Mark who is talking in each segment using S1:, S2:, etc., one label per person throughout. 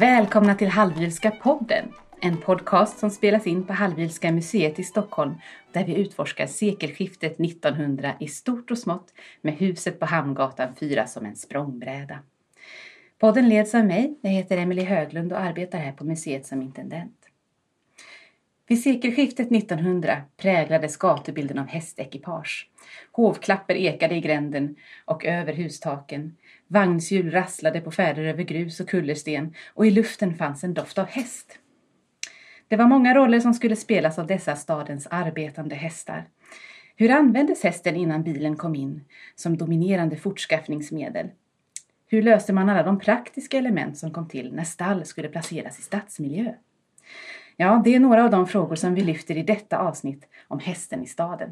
S1: Välkomna till Hallwylska podden, en podcast som spelas in på Hallwylska museet i Stockholm där vi utforskar sekelskiftet 1900 i stort och smått med huset på Hamngatan 4 som en språngbräda. Podden leds av mig, jag heter Emelie Höglund och arbetar här på museet som intendent. Vid sekelskiftet 1900 präglades gatubilden av hästekipage. Hovklapper ekade i gränden och över hustaken. Vagnshjul rasslade på färder över grus och kullersten och i luften fanns en doft av häst. Det var många roller som skulle spelas av dessa stadens arbetande hästar. Hur användes hästen innan bilen kom in som dominerande fortskaffningsmedel? Hur löste man alla de praktiska element som kom till när stall skulle placeras i stadsmiljö? Ja, det är några av de frågor som vi lyfter i detta avsnitt om hästen i staden.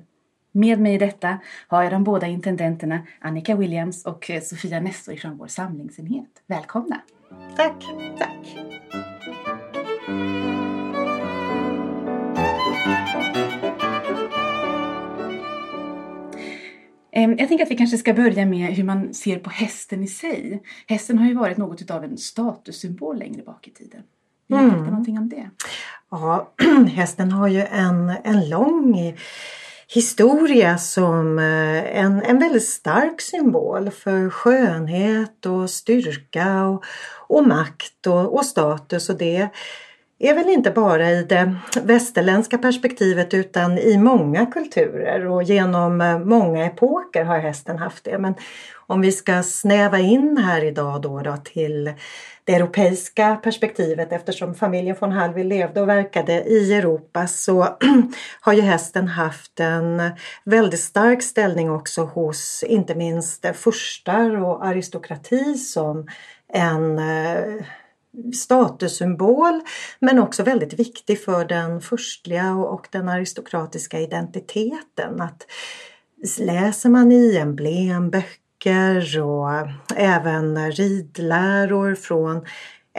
S1: Med mig i detta har jag de båda intendenterna Annika Williams och Sofia Nestor från vår samlingsenhet. Välkomna!
S2: Tack! Tack!
S1: Jag tänker att vi kanske ska börja med hur man ser på hästen i sig. Hästen har ju varit något av en statussymbol längre bak i tiden. Vill du mm. någonting om det?
S2: Ja, hästen har ju en, en lång historia som eh, en, en väldigt stark symbol för skönhet och styrka och, och makt och, och status. Och det är väl inte bara i det västerländska perspektivet utan i många kulturer och genom eh, många epoker har hästen haft det. Men om vi ska snäva in här idag då, då till det europeiska perspektivet eftersom familjen von Hallwyl levde och verkade i Europa så har ju hästen haft en väldigt stark ställning också hos inte minst furstar och aristokrati som en eh, statussymbol men också väldigt viktig för den förstliga och den aristokratiska identiteten. Att läser man i emblemböcker och även ridläror från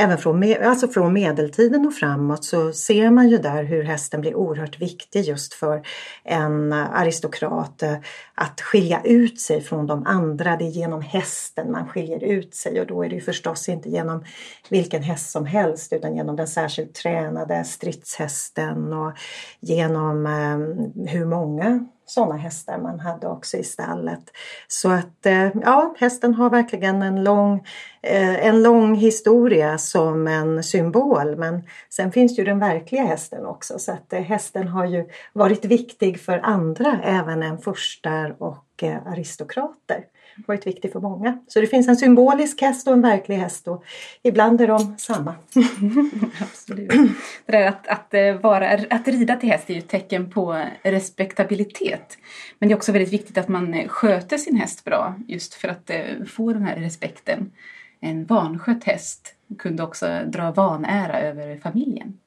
S2: Även från, alltså från medeltiden och framåt så ser man ju där hur hästen blir oerhört viktig just för en eh, aristokrat eh, att skilja ut sig från de andra. Det är genom hästen man skiljer ut sig och då är det ju förstås inte genom vilken häst som helst utan genom den särskilt tränade stridshästen och genom eh, hur många sådana hästar man hade också i stallet. Så att eh, ja, hästen har verkligen en lång, eh, en lång historia som en symbol. Men sen finns ju den verkliga hästen också. Så att eh, hästen har ju varit viktig för andra även än furstar och aristokrater varit viktig för många. Så det finns en symbolisk häst och en verklig häst och ibland är de samma.
S1: Absolut. Det där att, att, eh, vara, att rida till häst är ju ett tecken på respektabilitet. Men det är också väldigt viktigt att man eh, sköter sin häst bra just för att eh, få den här respekten. En vanskött häst kunde också dra vanära över familjen.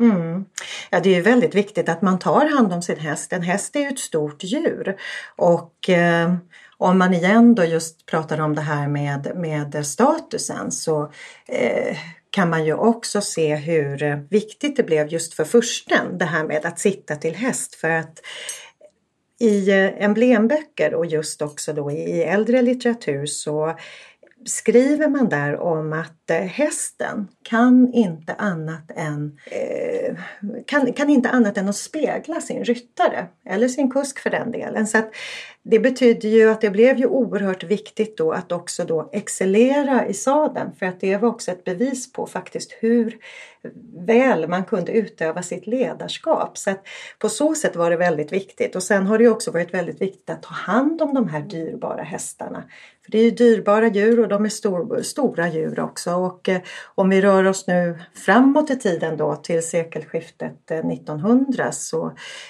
S2: Mm. Ja, det är väldigt viktigt att man tar hand om sin häst. En häst är ju ett stort djur och eh, om man igen då just pratar om det här med, med statusen så eh, kan man ju också se hur viktigt det blev just för försten det här med att sitta till häst. För att i eh, emblemböcker och just också då i äldre litteratur så skriver man där om att eh, hästen kan inte annat än eh, kan, kan inte annat än att spegla sin ryttare eller sin kusk för den delen. Så att det betyder ju att det blev ju oerhört viktigt då att också då excellera i sadeln för att det var också ett bevis på faktiskt hur väl man kunde utöva sitt ledarskap. Så att på så sätt var det väldigt viktigt och sen har det också varit väldigt viktigt att ta hand om de här dyrbara hästarna. För Det är ju dyrbara djur och de är stor, stora djur också och eh, om vi rör oss nu framåt i tiden då till sekelskiftet eh, 1900 så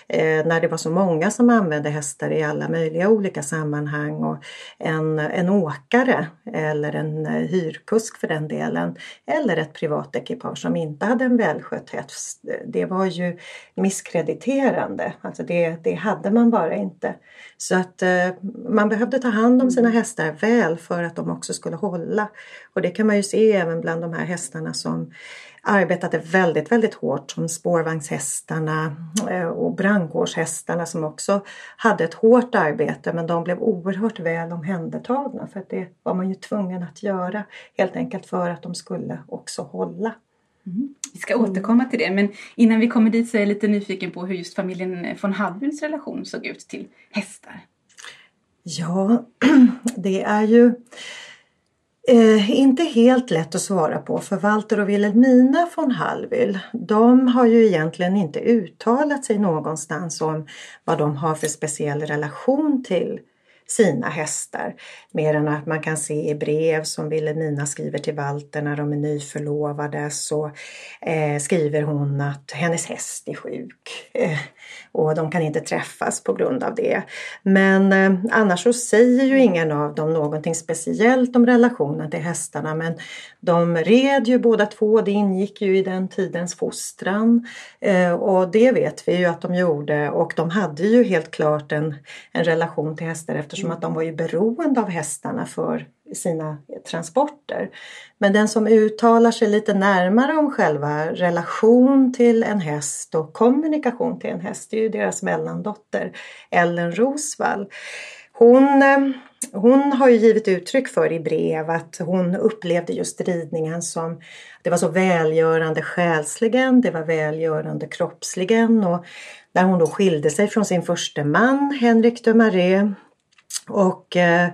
S2: eh, när det var så många som använde hästar i alla möjliga olika sammanhang och en, en åkare eller en eh, hyrkusk för den delen eller ett privat ekipage som inte hade en välskött häst det var ju misskrediterande. Alltså det, det hade man bara inte. Så att eh, man behövde ta hand om sina hästar väl för att de också skulle hålla. Och det kan man ju se även bland de här hästarna som arbetade väldigt, väldigt hårt som spårvagnshästarna eh, och brandkårshästarna som också hade ett hårt arbete men de blev oerhört väl omhändertagna för att det var man ju tvungen att göra helt enkelt för att de skulle också hålla.
S1: Mm. Vi ska återkomma till det men innan vi kommer dit så är jag lite nyfiken på hur just familjen von Hallwyls relation såg ut till hästar.
S2: Ja, det är ju Eh, inte helt lätt att svara på för Walter och Wilhelmina von Hallwyl de har ju egentligen inte uttalat sig någonstans om vad de har för speciell relation till sina hästar. Mer än att man kan se i brev som Wilhelmina skriver till Walter när de är nyförlovade så eh, skriver hon att hennes häst är sjuk eh, och de kan inte träffas på grund av det. Men eh, annars så säger ju ingen av dem någonting speciellt om relationen till hästarna. Men de red ju båda två, det ingick ju i den tidens fostran. Eh, och det vet vi ju att de gjorde. Och de hade ju helt klart en, en relation till hästar eftersom att de var ju beroende av hästarna för sina transporter. Men den som uttalar sig lite närmare om själva relation till en häst och kommunikation till en häst, det är ju deras mellandotter Ellen Rosvall. Hon, eh, hon har ju givit uttryck för i brev att hon upplevde just ridningen som det var så välgörande själsligen, det var välgörande kroppsligen och när hon då skilde sig från sin första man Henrik de Marais och eh,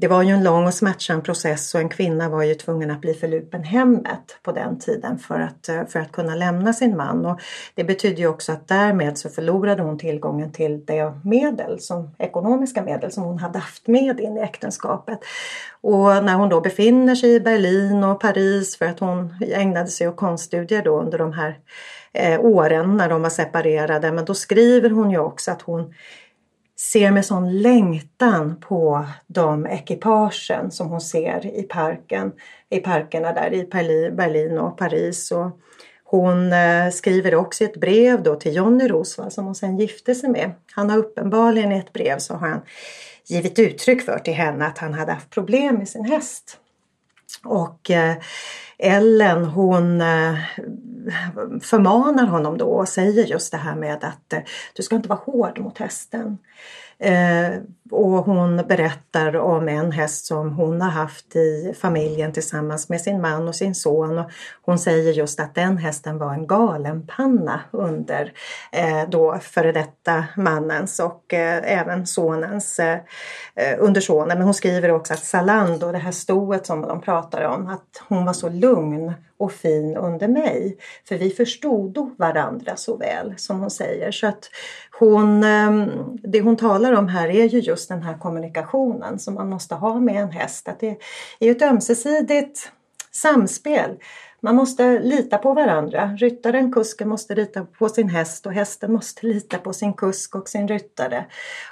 S2: det var ju en lång och smärtsam process och en kvinna var ju tvungen att bli förlupen hemmet på den tiden för att, eh, för att kunna lämna sin man. Och det betyder ju också att därmed så förlorade hon tillgången till det medel, som, ekonomiska medel som hon hade haft med in i äktenskapet. Och när hon då befinner sig i Berlin och Paris för att hon ägnade sig åt konststudier då under de här eh, åren när de var separerade. Men då skriver hon ju också att hon ser med sån längtan på de ekipagen som hon ser i parken, i parkerna där i Berlin och Paris. Och hon eh, skriver också ett brev då till Johnny Rosvall som hon sen gifte sig med. Han har uppenbarligen i ett brev så har han givit uttryck för till henne att han hade haft problem med sin häst. Och eh, Ellen hon eh, förmanar honom då och säger just det här med att eh, du ska inte vara hård mot hästen. Eh, och hon berättar om en häst som hon har haft i familjen tillsammans med sin man och sin son. Och hon säger just att den hästen var en galenpanna under eh, då före detta mannens och eh, även sonens eh, eh under sonen. Men hon skriver också att Salando, det här stoet som de pratar om, att hon var så lugn och fin under mig. För vi förstod varandra så väl som hon säger. Så att hon, ehm, det hon talar om här är ju just den här kommunikationen som man måste ha med en häst. Att det är ett ömsesidigt samspel. Man måste lita på varandra. Ryttaren, kusken måste lita på sin häst och hästen måste lita på sin kusk och sin ryttare.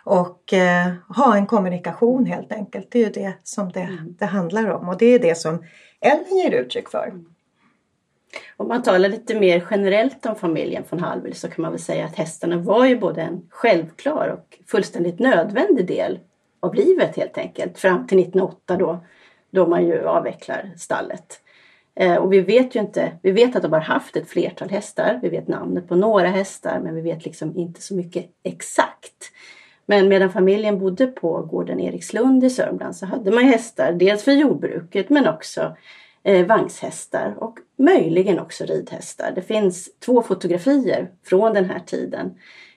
S2: Och eh, ha en kommunikation helt enkelt. Det är ju det som det, mm. det handlar om och det är det som Ellen ger uttryck för.
S3: Om man talar lite mer generellt om familjen von Hallwyl så kan man väl säga att hästarna var ju både en självklar och fullständigt nödvändig del av livet helt enkelt. Fram till 1908 då, då man ju avvecklar stallet. Eh, och vi vet ju inte, vi vet att de har haft ett flertal hästar. Vi vet namnet på några hästar men vi vet liksom inte så mycket exakt. Men medan familjen bodde på gården Erikslund i Sörmland så hade man hästar dels för jordbruket men också eh, vagnshästar och möjligen också ridhästar. Det finns två fotografier från den här tiden.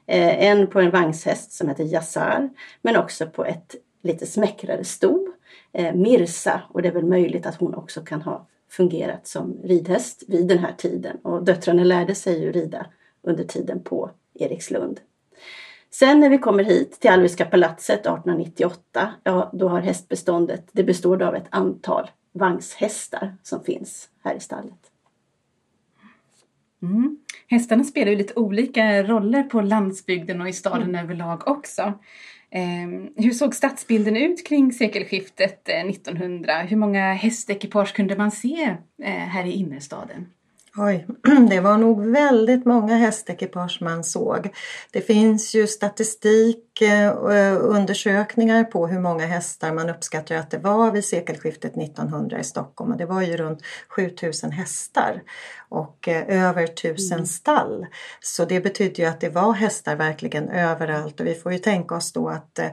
S3: Eh, en på en vagnshäst som heter Yassar men också på ett lite smäckrare sto, eh, Mirsa och det är väl möjligt att hon också kan ha fungerat som ridhäst vid den här tiden och döttrarna lärde sig ju rida under tiden på Erikslund. Sen när vi kommer hit till Alviska palatset 1898, ja då har hästbeståndet, det består av ett antal vagnshästar som finns här i stallet.
S1: Mm. Hästarna spelar ju lite olika roller på landsbygden och i staden mm. överlag också. Eh, hur såg stadsbilden ut kring sekelskiftet 1900? Eh, hur många hästekipage kunde man se eh, här i innerstaden?
S2: Oj, det var nog väldigt många hästekipage man såg. Det finns ju statistik undersökningar på hur många hästar man uppskattar att det var vid sekelskiftet 1900 i Stockholm och det var ju runt 7000 hästar och eh, över 1000 mm. stall. Så det betyder ju att det var hästar verkligen överallt och vi får ju tänka oss då att eh,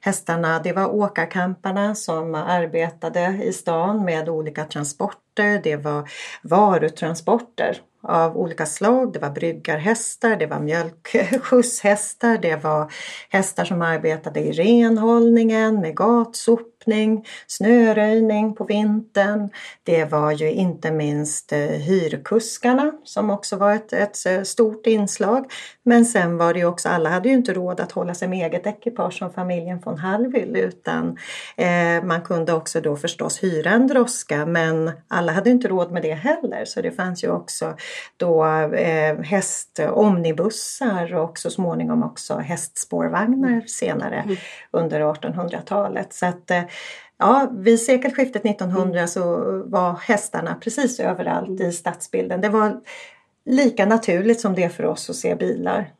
S2: hästarna, det var åkarkamparna som arbetade i stan med olika transporter, det var varutransporter av olika slag. Det var bryggarhästar, det var mjölkskjutshästar, det var hästar som arbetade i renhållningen med gatsopning, snöröjning på vintern. Det var ju inte minst eh, hyrkuskarna som också var ett, ett eh, stort inslag. Men sen var det ju också, alla hade ju inte råd att hålla sig med eget ekipage som familjen von Hallwyl utan eh, man kunde också då förstås hyra en droska men alla hade inte råd med det heller så det fanns ju också då eh, hästomnibussar och så småningom också hästspårvagnar mm. senare mm. under 1800-talet. Så att eh, Ja, vid sekelskiftet 1900 mm. så var hästarna precis överallt mm. i stadsbilden. Det var lika naturligt som det är för oss att se bilar,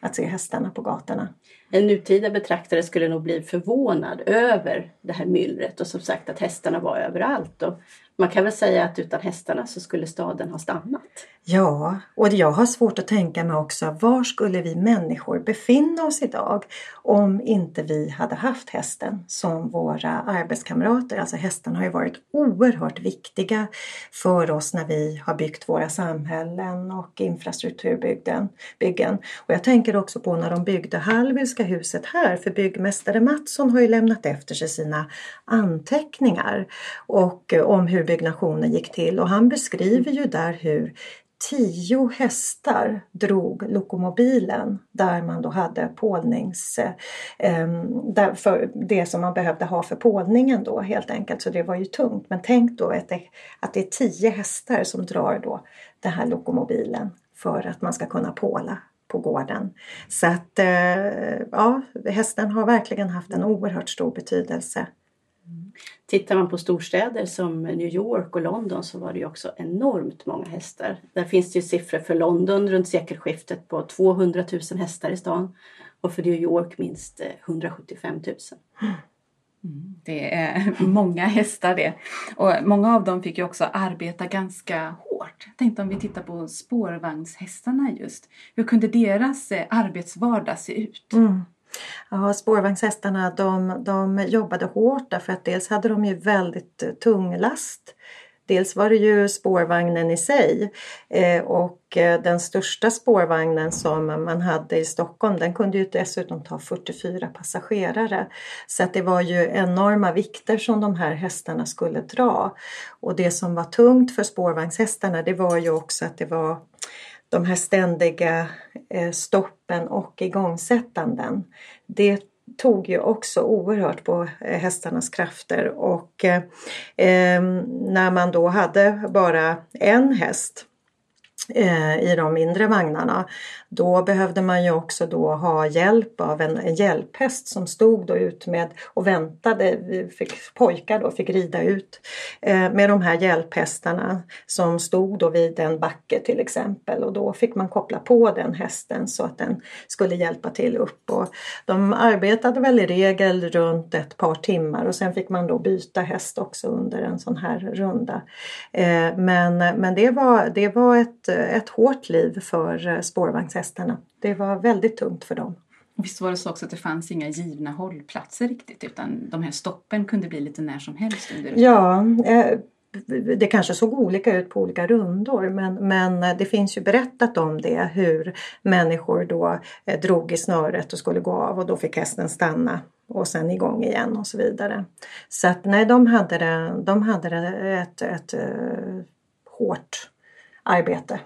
S2: att se hästarna på gatorna.
S3: En nutida betraktare skulle nog bli förvånad över det här myllret och som sagt att hästarna var överallt. Och man kan väl säga att utan hästarna så skulle staden ha stannat.
S2: Ja, och jag har svårt att tänka mig också var skulle vi människor befinna oss idag om inte vi hade haft hästen som våra arbetskamrater. Alltså hästarna har ju varit oerhört viktiga för oss när vi har byggt våra samhällen och infrastrukturbyggen. Och jag tänker också på när de byggde Hallwylska huset här för byggmästare Mattsson har ju lämnat efter sig sina anteckningar och eh, om hur byggnationen gick till och han beskriver ju där hur tio hästar drog lokomobilen där man då hade pålnings... Eh, för det som man behövde ha för pålningen då helt enkelt. Så det var ju tungt. Men tänk då att det, att det är tio hästar som drar då den här lokomobilen för att man ska kunna påla på gården. Så att eh, ja, hästen har verkligen haft en oerhört stor betydelse
S3: Tittar man på storstäder som New York och London så var det ju också enormt många hästar. Där finns det ju siffror för London runt sekelskiftet på 200 000 hästar i stan och för New York minst 175 000. Mm.
S1: Det är många hästar det. Och många av dem fick ju också arbeta ganska hårt. Jag tänkte om vi tittar på spårvagnshästarna just. Hur kunde deras eh, arbetsvardag se ut? Mm.
S2: Ja, spårvagnshästarna de, de jobbade hårt därför att dels hade de ju väldigt eh, tung last. Dels var det ju spårvagnen i sig eh, och eh, den största spårvagnen som man hade i Stockholm den kunde ju dessutom ta 44 passagerare. Så att det var ju enorma vikter som de här hästarna skulle dra. Och det som var tungt för spårvagnshästarna det var ju också att det var de här ständiga eh, stoppen och igångsättanden. Det tog ju också oerhört på eh, hästarnas krafter och eh, eh, när man då hade bara en häst Eh, i de mindre vagnarna. Då behövde man ju också då ha hjälp av en, hjälphäst som stod då ut med och väntade. Fick, pojkar då fick rida ut eh, med de här hjälphästarna som stod då vid en backe till exempel och då fick man koppla på den hästen så att den skulle hjälpa till upp. Och de arbetade väl i regel runt ett par timmar och sen fick man då byta häst också under en sån här runda. Eh, men, men det var, det var ett ett hårt liv för eh, spårvagnshästarna. Det var väldigt tungt för dem.
S1: Visst var det så också att det fanns inga givna hållplatser riktigt utan de här stoppen kunde bli lite när som helst under
S2: Ja, eh, det kanske såg olika ut på olika rundor men, men eh, det finns ju berättat om det hur människor då drog i snöret och skulle gå av och då fick hästen stanna och sen igång igen och så vidare. Så att nej, de hade, det, de hade ett, ett, ett hårt arbete.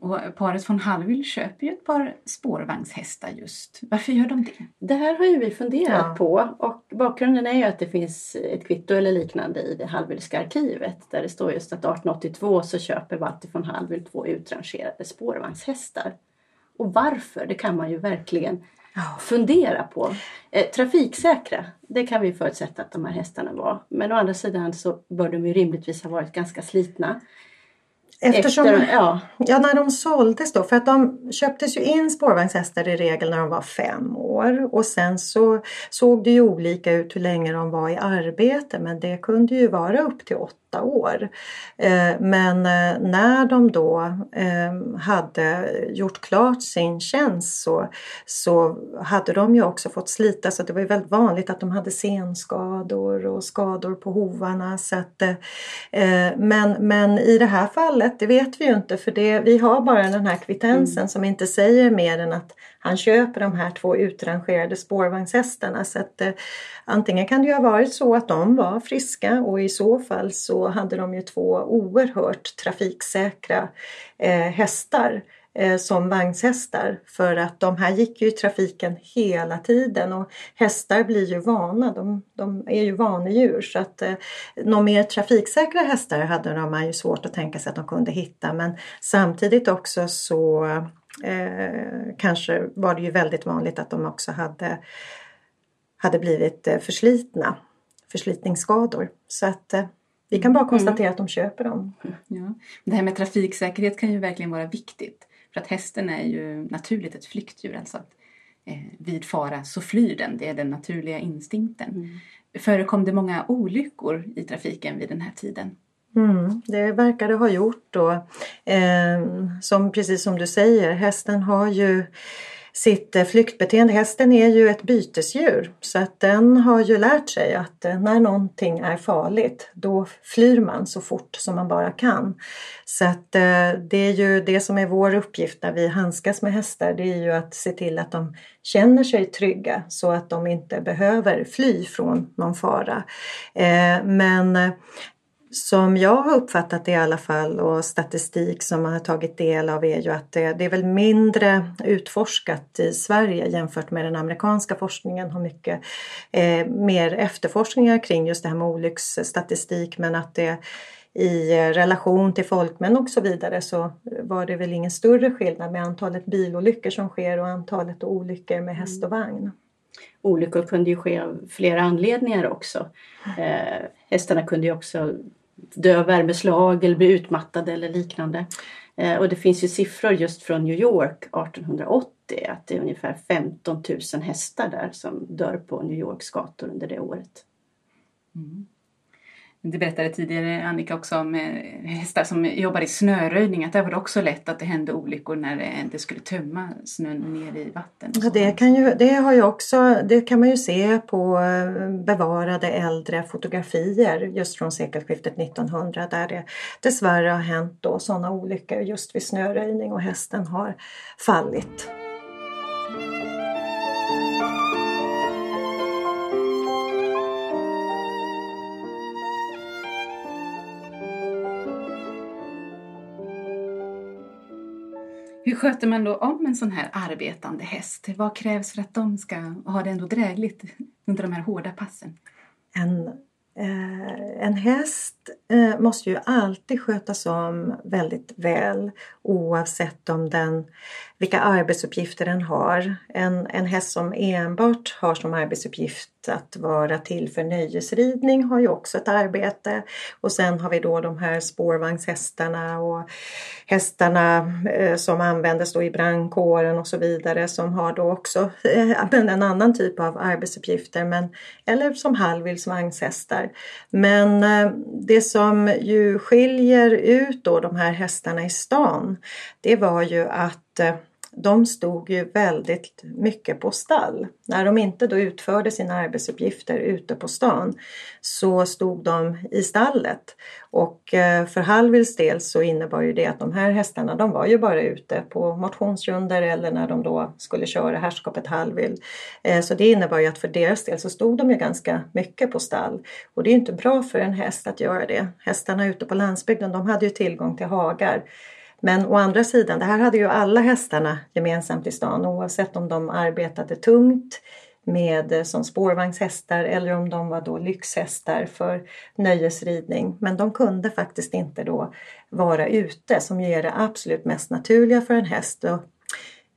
S1: Och paret von Hallwyl köper ju ett par spårvagnshästar just. Varför gör de det?
S3: Det här har ju vi funderat ja. på och bakgrunden är ju att det finns ett kvitto eller liknande i det Hallwylska arkivet där det står just att 1882 så köper Walter von Hallwyl två utrangerade spårvagnshästar. Och varför? Det kan man ju verkligen ja. fundera på. Eh, trafiksäkra, det kan vi förutsätta att de här hästarna var. Men å andra sidan så bör de ju rimligtvis ha varit ganska slitna.
S2: Eftersom,
S3: Efter, ja.
S2: ja, när de såldes då, för att de köptes ju in spårvagnshästar i regel när de var fem år och sen så såg det ju olika ut hur länge de var i arbete men det kunde ju vara upp till åtta år. Eh, men eh, när de då eh, hade gjort klart sin tjänst så, så hade de ju också fått slita så det var ju väldigt vanligt att de hade senskador och skador på hovarna. Så att, men, men i det här fallet, det vet vi ju inte för det, vi har bara den här kvittensen mm. som inte säger mer än att han köper de här två utrangerade spårvagnshästarna. Så att, eh, antingen kan det ju ha varit så att de var friska och i så fall så hade de ju två oerhört trafiksäkra eh, hästar eh, som vagnshästar. För att de här gick ju i trafiken hela tiden och hästar blir ju vana, de, de är ju vanedjur. Så att eh, några mer trafiksäkra hästar hade de ju svårt att tänka sig att de kunde hitta. Men samtidigt också så eh, kanske var det ju väldigt vanligt att de också hade, hade blivit eh, förslitna, förslitningsskador. Så att eh, vi kan bara mm. konstatera mm. att de köper dem.
S1: Ja. Det här med trafiksäkerhet kan ju verkligen vara viktigt. För att hästen är ju naturligt ett flyktdjur. Alltså att, eh, vid fara så flyr den. Det är den naturliga instinkten. Mm. Förekom det många olyckor i trafiken vid den här tiden?
S2: Mm, det verkar det ha gjort då. Eh, som, precis som du säger, hästen har ju sitt eh, flyktbeteende. Hästen är ju ett bytesdjur så att den har ju lärt sig att eh, när någonting är farligt då flyr man så fort som man bara kan. Så att eh, det är ju det som är vår uppgift när vi handskas med hästar. Det är ju att se till att de känner sig trygga så att de inte behöver fly från någon fara. Men som jag har uppfattat det i alla fall och statistik som man har tagit del av är ju att det, det, är väl mindre utforskat i Sverige jämfört med den amerikanska forskningen. Har mycket eh, mer efterforskningar kring just det här med olycksstatistik men att det i relation till folkmän och så vidare så var det väl ingen större skillnad med antalet bilolyckor som sker och antalet olyckor med häst och vagn.
S3: Olyckor kunde ju ske av flera anledningar också. Eh, hästarna kunde ju också dö av värmeslag eller bli utmattade eller liknande. Eh, och det finns ju siffror just från New York 1880 att det är ungefär 15 000 hästar där som dör på New Yorks gator under det året.
S1: Mm. Du berättade tidigare Annika också om eh, hästar som jobbar i snöröjning, att där var det också lätt att det hände olyckor när det inte skulle tömma snön ner i vatten.
S2: Ja, det, kan ju, det, har ju också, det kan man ju se på eh, bevarade äldre fotografier just från sekelskiftet 1900 där det dessvärre har hänt då sådana olyckor just vid snöröjning och hästen har fallit.
S1: Sköter man då om en sån här arbetande häst? Vad krävs för att de ska ha det ändå drägligt under de här hårda passen?
S2: En, eh, en häst eh, måste ju alltid skötas om väldigt väl oavsett om den vilka arbetsuppgifter den har. En, en häst som enbart har som arbetsuppgift att vara till för nöjesridning har ju också ett arbete. Och sen har vi då de här spårvagnshästarna och hästarna eh, som användes då i brandkåren och så vidare som har då också eh, en annan typ av arbetsuppgifter. Men, eller som halvvildsvagnshästar. Men eh, det som ju skiljer ut då de här hästarna i stan det var ju att eh, de stod ju väldigt mycket på stall. När de inte då utförde sina arbetsuppgifter ute på stan så stod de i stallet. Och eh, för Hallwyls del så innebar ju det att de här hästarna de var ju bara ute på motionsrunder eller när de då skulle köra herrskapet Hallwyl. Eh, så det innebar ju att för deras del så stod de ju ganska mycket på stall. Och det är inte bra för en häst att göra det. Hästarna ute på landsbygden de hade ju tillgång till hagar men å andra sidan, det här hade ju alla hästarna gemensamt i stan oavsett om de arbetade tungt med eh, som spårvagnshästar eller om de var då lyxhästar för nöjesridning. Men de kunde faktiskt inte då vara ute som ju är det absolut mest naturliga för en häst. Och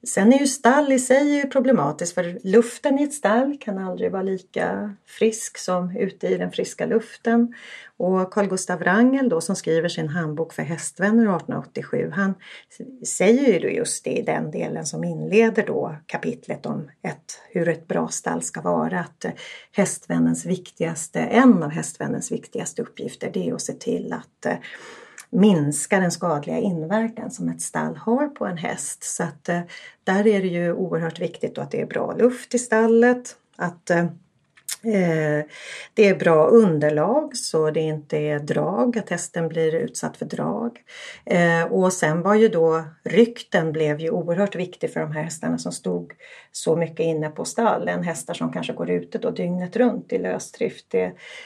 S2: Sen är ju stall i sig problematiskt för luften i ett stall kan aldrig vara lika frisk som ute i den friska luften. Och Carl Gustav Wrangel då som skriver sin handbok för hästvänner 1887 han säger ju just det i den delen som inleder då kapitlet om ett, hur ett bra stall ska vara att hästvännens viktigaste, en av hästvännens viktigaste uppgifter det är att se till att eh, minska den skadliga inverkan som ett stall har på en häst. Så att eh, där är det ju oerhört viktigt att det är bra luft i stallet, att eh, Eh, det är bra underlag så det inte är drag, att hästen blir utsatt för drag. Eh, och sen var ju då rykten blev ju oerhört viktig för de här hästarna som stod så mycket inne på stallen. Hästar som kanske går ute då dygnet runt i lösdrift. Det,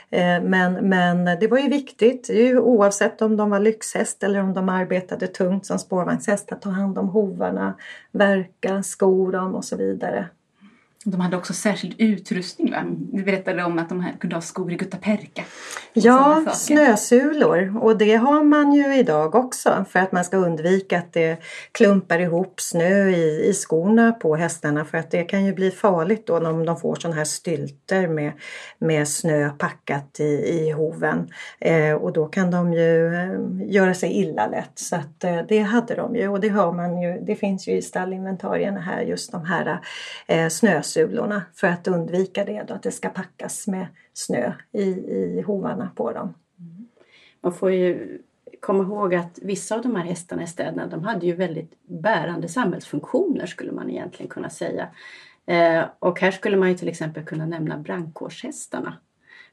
S2: eh, men, men det var ju viktigt ju, oavsett om de var lyxhäst eller om de arbetade tungt som spårvagnshäst att ta hand om hovarna, verka, sko dem och så vidare.
S1: De hade också särskild utrustning va? Vi berättade om att de kunde ha skor i guttaperka.
S2: Ja, snösulor. Och det har man ju idag också för att man ska undvika att det klumpar ihop snö i, i skorna på hästarna. För att det kan ju bli farligt då om de får sådana här stylter med, med snö packat i, i hoven. Eh, och då kan de ju eh, göra sig illa lätt. Så att eh, det hade de ju. Och det har man ju, det finns ju i stallinventarierna här just de här eh, snösulorna sulorna för att undvika det då, att det ska packas med snö i, i hovarna på dem. Mm.
S3: Man får ju komma ihåg att vissa av de här hästarna i städerna de hade ju väldigt bärande samhällsfunktioner skulle man egentligen kunna säga. Eh, och här skulle man ju till exempel kunna nämna brandkårshästarna.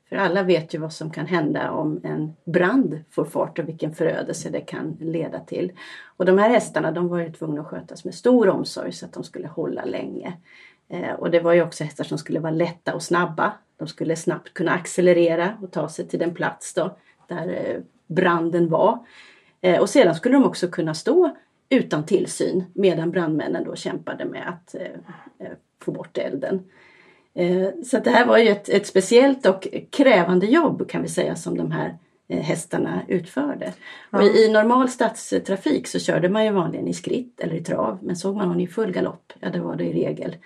S3: För alla vet ju vad som kan hända om en brand får fart och vilken förödelse det kan leda till. Och de här hästarna de var ju tvungna att skötas med stor omsorg så att de skulle hålla länge. Eh, och det var ju också hästar som skulle vara lätta och snabba. De skulle snabbt kunna accelerera och ta sig till den plats då, där eh, branden var. Eh, och sedan skulle de också kunna stå utan tillsyn medan brandmännen då kämpade med att få bort elden. Så det här var ju ett, ett speciellt och krävande jobb kan vi säga som de här hästarna utförde. Ja. Och i, normal stadstrafik så körde man ju vanligen i skritt eller i trav men såg man någon i full galopp, ja det var det i regel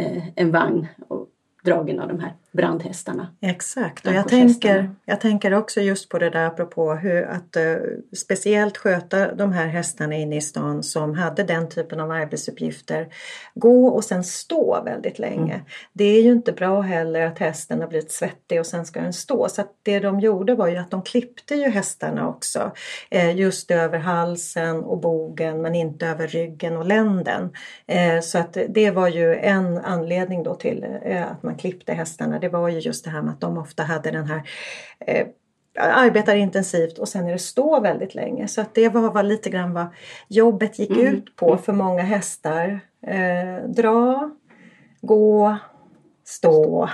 S3: Eh, en vagn. Och dragen av de här brandhästarna.
S2: Exakt, och jag tänker, jag tänker också just på det där apropå hur att uh, speciellt sköta de här hästarna inne i stan som hade den typen av arbetsuppgifter. Gå och sen stå väldigt länge. Mm. Det är ju inte bra heller att hästen har blivit svettig och sen ska den stå. Så att det de gjorde var ju att de klippte ju hästarna också. Uh, just över halsen och bogen men inte över ryggen och länden. Uh, så att det var ju en anledning då till att man klippte hästarna det var ju just det här med att de ofta hade den här eh, arbetar intensivt och sen är det stå väldigt länge. Så att det var, var lite grann vad jobbet gick mm. ut på för många hästar. Eh, dra, gå, stå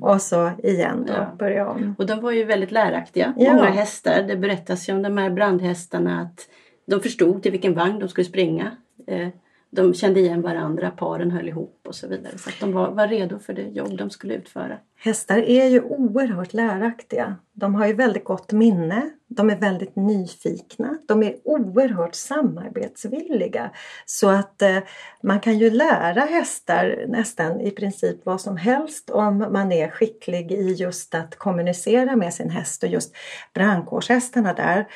S2: och så igen då, ja. börja om.
S3: Och de var ju väldigt läraktiga, ja. många hästar. Det berättas ju om de här brandhästarna att de förstod till vilken vagn de skulle springa. Eh, de kände igen varandra, paren höll ihop och så vidare. Så att de var, var redo för det jobb de skulle utföra.
S2: Hästar är ju oerhört läraktiga. De har ju väldigt gott minne. De är väldigt nyfikna. De är oerhört samarbetsvilliga. Så att eh, man kan ju lära hästar nästan i princip vad som helst om man är skicklig i just att kommunicera med sin häst. Och just brandkårshästarna där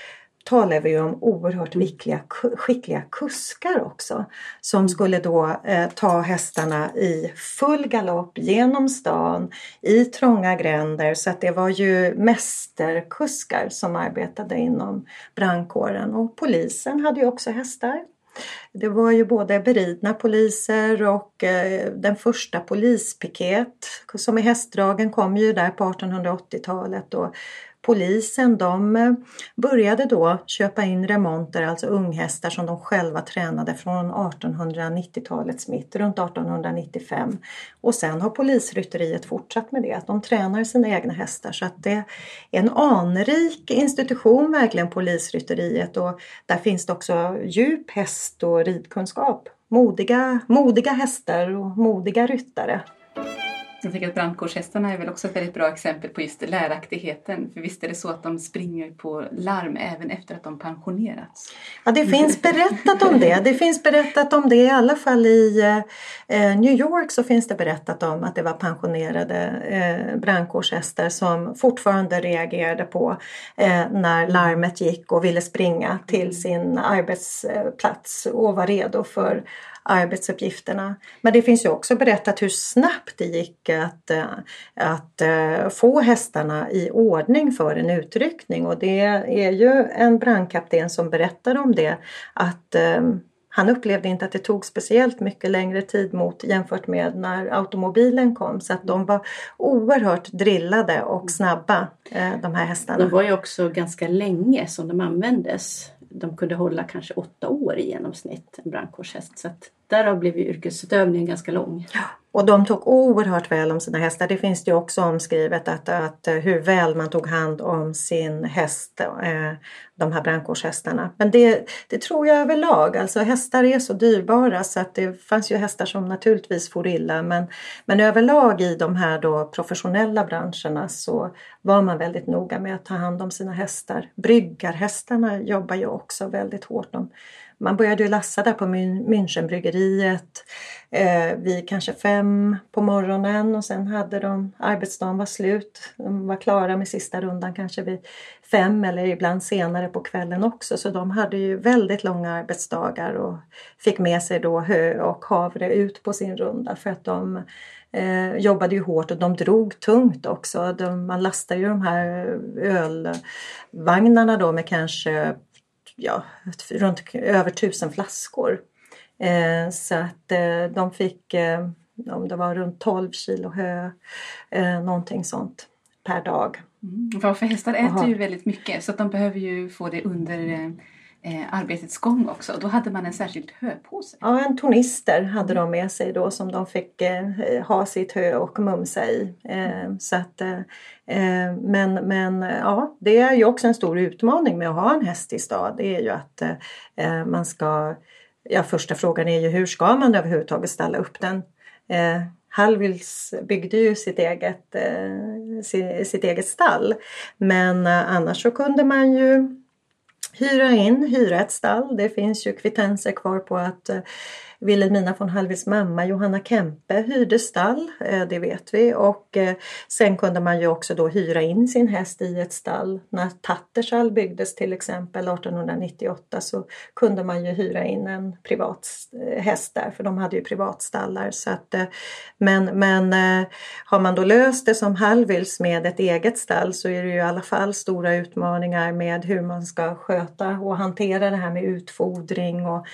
S2: talar vi om oerhört skickliga, skickliga kuskar också som skulle då eh, ta hästarna i full galopp genom stan i trånga gränder så att det var ju mästerkuskar som arbetade inom brandkåren och polisen hade ju också hästar. Det var ju både beridna poliser och eh, den första polispiket som är hästdragen kom ju där på 1880-talet och polisen de eh, började då köpa in remonter, alltså unghästar som de själva tränade från 1890-talets mitt, runt 1895. Och sen har polisrytteriet fortsatt med det, att de tränar sina egna hästar. Så att det är en anrik institution verkligen polisrytteriet och där finns det också djup häst och ridkunskap. Modiga, modiga hästar och modiga ryttare.
S1: Jag tänker att brandkårshästarna är väl också ett väldigt bra exempel på just läraktigheten. För visst är det så att de springer på larm även efter att de pensionerats?
S2: Ja, det finns berättat om det. Det finns berättat om det i alla fall i eh, New York så finns det berättat om att det var pensionerade eh, brandkårshästar som fortfarande reagerade på eh, när larmet gick och ville springa till sin arbetsplats och var redo för arbetsuppgifterna. Men det finns ju också berättat hur snabbt det gick att, eh, att eh, få hästarna i ordning för en utryckning och det är ju en brandkapten som berättar om det att eh, han upplevde inte att det tog speciellt mycket längre tid mot jämfört med när automobilen kom så att de var oerhört drillade och snabba de här hästarna.
S3: De var ju också ganska länge som de användes de kunde hålla kanske åtta år i genomsnitt, en brandkårshäst. Så att därav blev ju yrkesutövningen ganska lång.
S2: Och de tog oerhört väl om sina hästar. Det finns det ju också omskrivet att, att eh, hur väl man tog hand om sin häst, eh, de här brandkårshästarna. Men det, det tror jag överlag. Alltså hästar är så dyrbara så att det fanns ju hästar som naturligtvis for illa. Men, men överlag i de här då professionella branscherna så var man väldigt noga med att ta hand om sina hästar. Bryggarhästarna jobbar ju också väldigt hårt. De man började ju lassa där på Münchenbryggeriet eh, vid kanske fem på morgonen och sen hade de, arbetsdagen var slut. De var klara med sista rundan kanske vid fem eller ibland senare på kvällen också. Så de hade ju väldigt långa arbetsdagar och fick med sig då hö och havre ut på sin runda för att de eh, jobbade ju hårt och de drog tungt också. De, man lastade ju de här ölvagnarna då med kanske ja, runt över tusen flaskor. Eh, så att eh, de fick, eh, om det var runt 12 kilo hö, eh, någonting sånt per dag.
S1: Mm, för hästar äter Aha. ju väldigt mycket så att de behöver ju få det under eh, arbetets gång också. Då hade man en särskild höpåse.
S2: Ja, en tornister hade de med sig då som de fick eh, ha sitt hö och mumsa i. Eh, så att, eh, eh men, men ja, det är ju också en stor utmaning med att ha en häst i stad. Det är ju att eh, eh man ska Ja, första frågan är ju hur ska man överhuvudtaget ställa upp den? Eh, Hallwyls byggde ju sitt eget, eh, sitt eget stall. Men eh, annars så kunde man ju hyra in, hyra ett stall. Det finns ju kvittenser kvar på att eh, Wilhelmina von Hallwyls mamma Johanna Kempe hyrde stall, eh, det vet vi. Och eh, sen kunde man ju också då hyra in sin häst i ett stall. När Tattersall byggdes till exempel 1898 så kunde man ju hyra in en privat eh, häst där för de hade ju privatstallar. Så att, men, men har man då löst det som Hallwyls med ett eget stall så är det ju i alla fall stora utmaningar med hur man ska sköta och hantera det här med utfodring och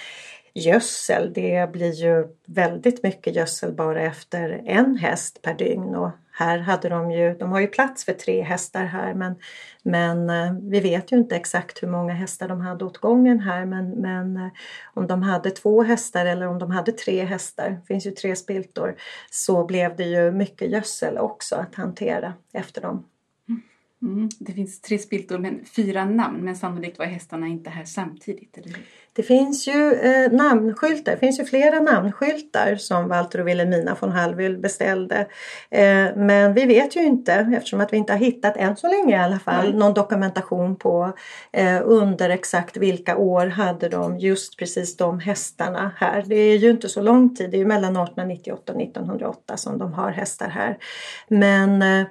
S2: gödsel. Det blir ju väldigt mycket gödsel bara efter en häst per dygn och här hade de ju, de har ju plats för tre hästar här men, men eh, vi vet ju inte exakt hur många hästar de hade åt gången här men, men eh, om de hade två hästar eller om de hade tre hästar, det finns ju tre spiltor, så blev det ju mycket gödsel också att hantera efter dem.
S1: Mm. Det finns tre spiltor men fyra namn men sannolikt var hästarna inte här samtidigt, eller hur?
S2: Det finns ju eh, namnskyltar, det finns ju flera namnskyltar som Walter och Wilhelmina von Hallwyl beställde. Eh, men vi vet ju inte, eftersom att vi inte har hittat, än så länge i alla fall, mm. någon dokumentation på eh, under exakt vilka år hade de just precis de hästarna här. Det är ju inte så lång tid, det är ju mellan 1898 och 1908 som de har hästar här. Men eh,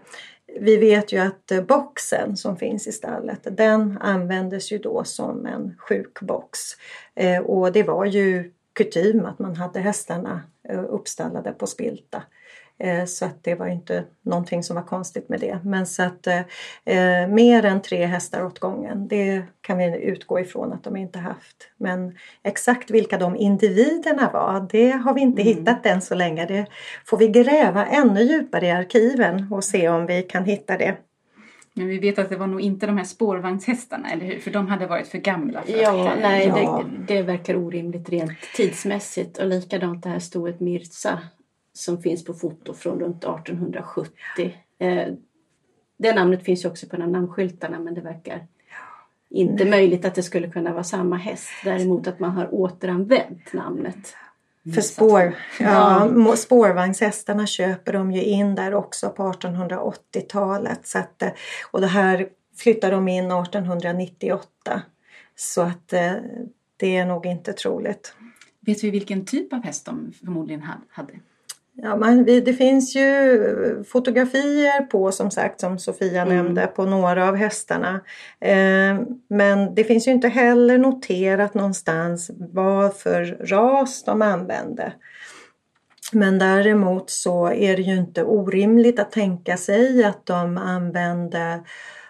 S2: vi vet ju att eh, boxen som finns i stallet den användes ju då som en sjukbox. Eh, och det var ju kutym att man hade hästarna eh, uppstallade på spilta. Eh, så att det var inte någonting som var konstigt med det. Men så att eh, eh, mer än tre hästar åt gången, det kan vi utgå ifrån att de inte haft. Men exakt vilka de individerna var, det har vi inte mm. hittat än så länge. Det får vi gräva ännu djupare i arkiven och se om vi kan hitta det.
S1: Men vi vet att det var nog inte de här spårvagnshästarna, eller hur? För de hade varit för gamla. För
S3: ja, att, nej, ja. Det, det verkar orimligt rent tidsmässigt. Och likadant det här stoet Mirza som finns på foto från runt 1870. Eh, det namnet finns ju också på namnskyltarna men det verkar inte Nej. möjligt att det skulle kunna vara samma häst. Däremot att man har återanvänt namnet.
S2: För spår, ja, spårvagnshästarna köper de ju in där också på 1880-talet. Så att, och det här flyttar de in 1898. Så att det är nog inte troligt.
S1: Vet vi vilken typ av häst de förmodligen hade?
S2: Ja, man, det finns ju fotografier på som sagt som Sofia mm. nämnde på några av hästarna. Eh, men det finns ju inte heller noterat någonstans vad för ras de använde. Men däremot så är det ju inte orimligt att tänka sig att de använde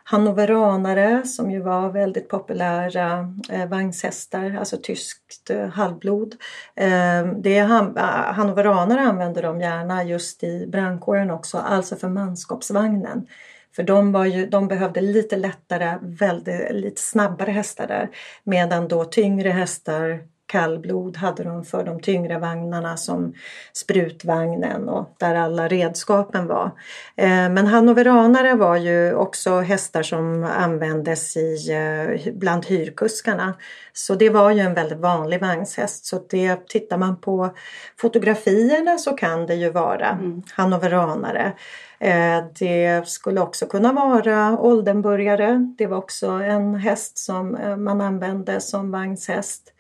S2: hannoveranare som ju var väldigt populära eh, vagnshästar, alltså tyskt eh, halvblod. Eh, det han, ah, hannoveranare använde de gärna just i brandkåren också, alltså för manskapsvagnen. För de, var ju, de behövde lite lättare, väldigt, lite snabbare hästar där. Medan då tyngre hästar kallblod hade de för de tyngre vagnarna som sprutvagnen och där alla redskapen var. Eh, men hannoveranare var ju också hästar som användes i, eh, bland hyrkuskarna. Så det var ju en väldigt vanlig vagnshäst. Så det, tittar man på fotografierna så kan det ju vara mm. hannoveranare. Eh, det skulle också kunna vara Oldenburgare. Det var också en häst som man använde som vagnshäst.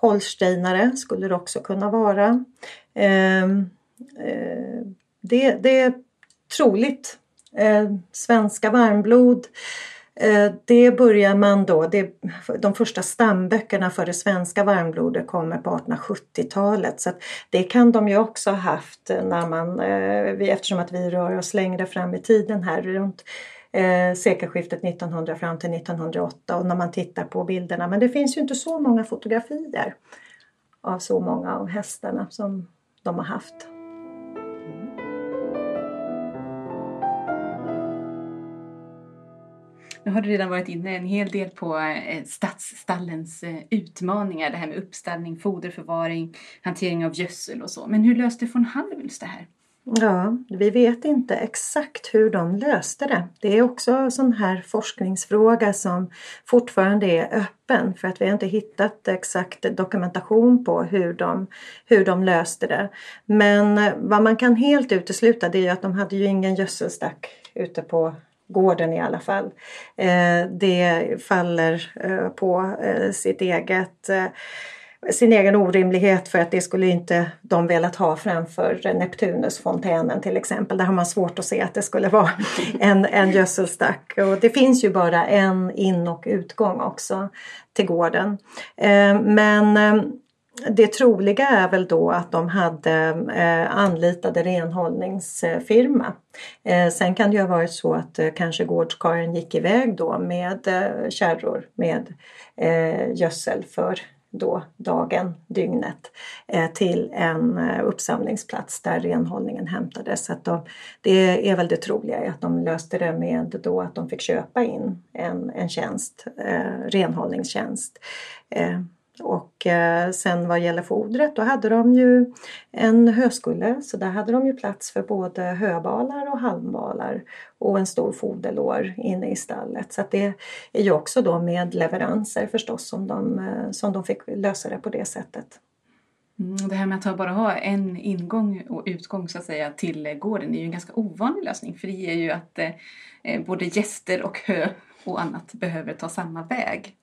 S2: Holsteinare skulle det också kunna vara. Ehm, eh, det, det är troligt. Eh, svenska varmblod eh, det börjar man då, det, de första stamböckerna för det svenska varmblodet kommer på 1870-talet så det kan de ju också ha haft när man, eftersom att vi rör oss längre fram i tiden här runt eh, sekelskiftet 1900 fram till 1908 och när man tittar på bilderna. Men det finns ju inte så många fotografier av så många av hästarna som de har haft.
S1: Nu har du redan varit inne en hel del på eh, stadsstallens eh, utmaningar, det här med uppställning, foderförvaring, hantering av gödsel och så. Men hur löste von Hallwyls det här?
S2: Ja, vi vet inte exakt hur de löste det. Det är också en sån här forskningsfråga som fortfarande är öppen för att vi har inte hittat exakt dokumentation på hur de, hur de löste det. Men eh, vad man kan helt utesluta det är att de hade ju ingen gödselstack ute på gården i alla fall. Eh, det faller eh, på sitt eget sin egen orimlighet för att det skulle inte de velat ha framför Neptunusfontänen till exempel. Där har man svårt att se att det skulle vara en, en gödselstack. Och det finns ju bara en in och utgång också till gården. Eh, men eh, det troliga är väl då att de hade eh, anlitade renhållningsfirma. sen kan det ju ha varit så att kanske gårdskaren gick iväg då med kärror med gödsel för då dagen, dygnet eh, till en eh, uppsamlingsplats där renhållningen hämtades. Så att de, det är väl det troliga att de löste det med då att de fick köpa in en, en tjänst, eh, renhållningstjänst. Eh, och eh, sen vad gäller fodret då hade de ju en höskulle så där hade de ju plats för både höbalar och halmbalar och en stor foderlår inne i stallet. Så det är ju också då med leveranser förstås som de, eh, som de fick lösa det på det sättet.
S1: Mm, det här med att bara ha en ingång och utgång så att säga till gården är ju en ganska ovanlig lösning för det ger ju att eh, eh både gäster och hö och annat behöver ta samma väg.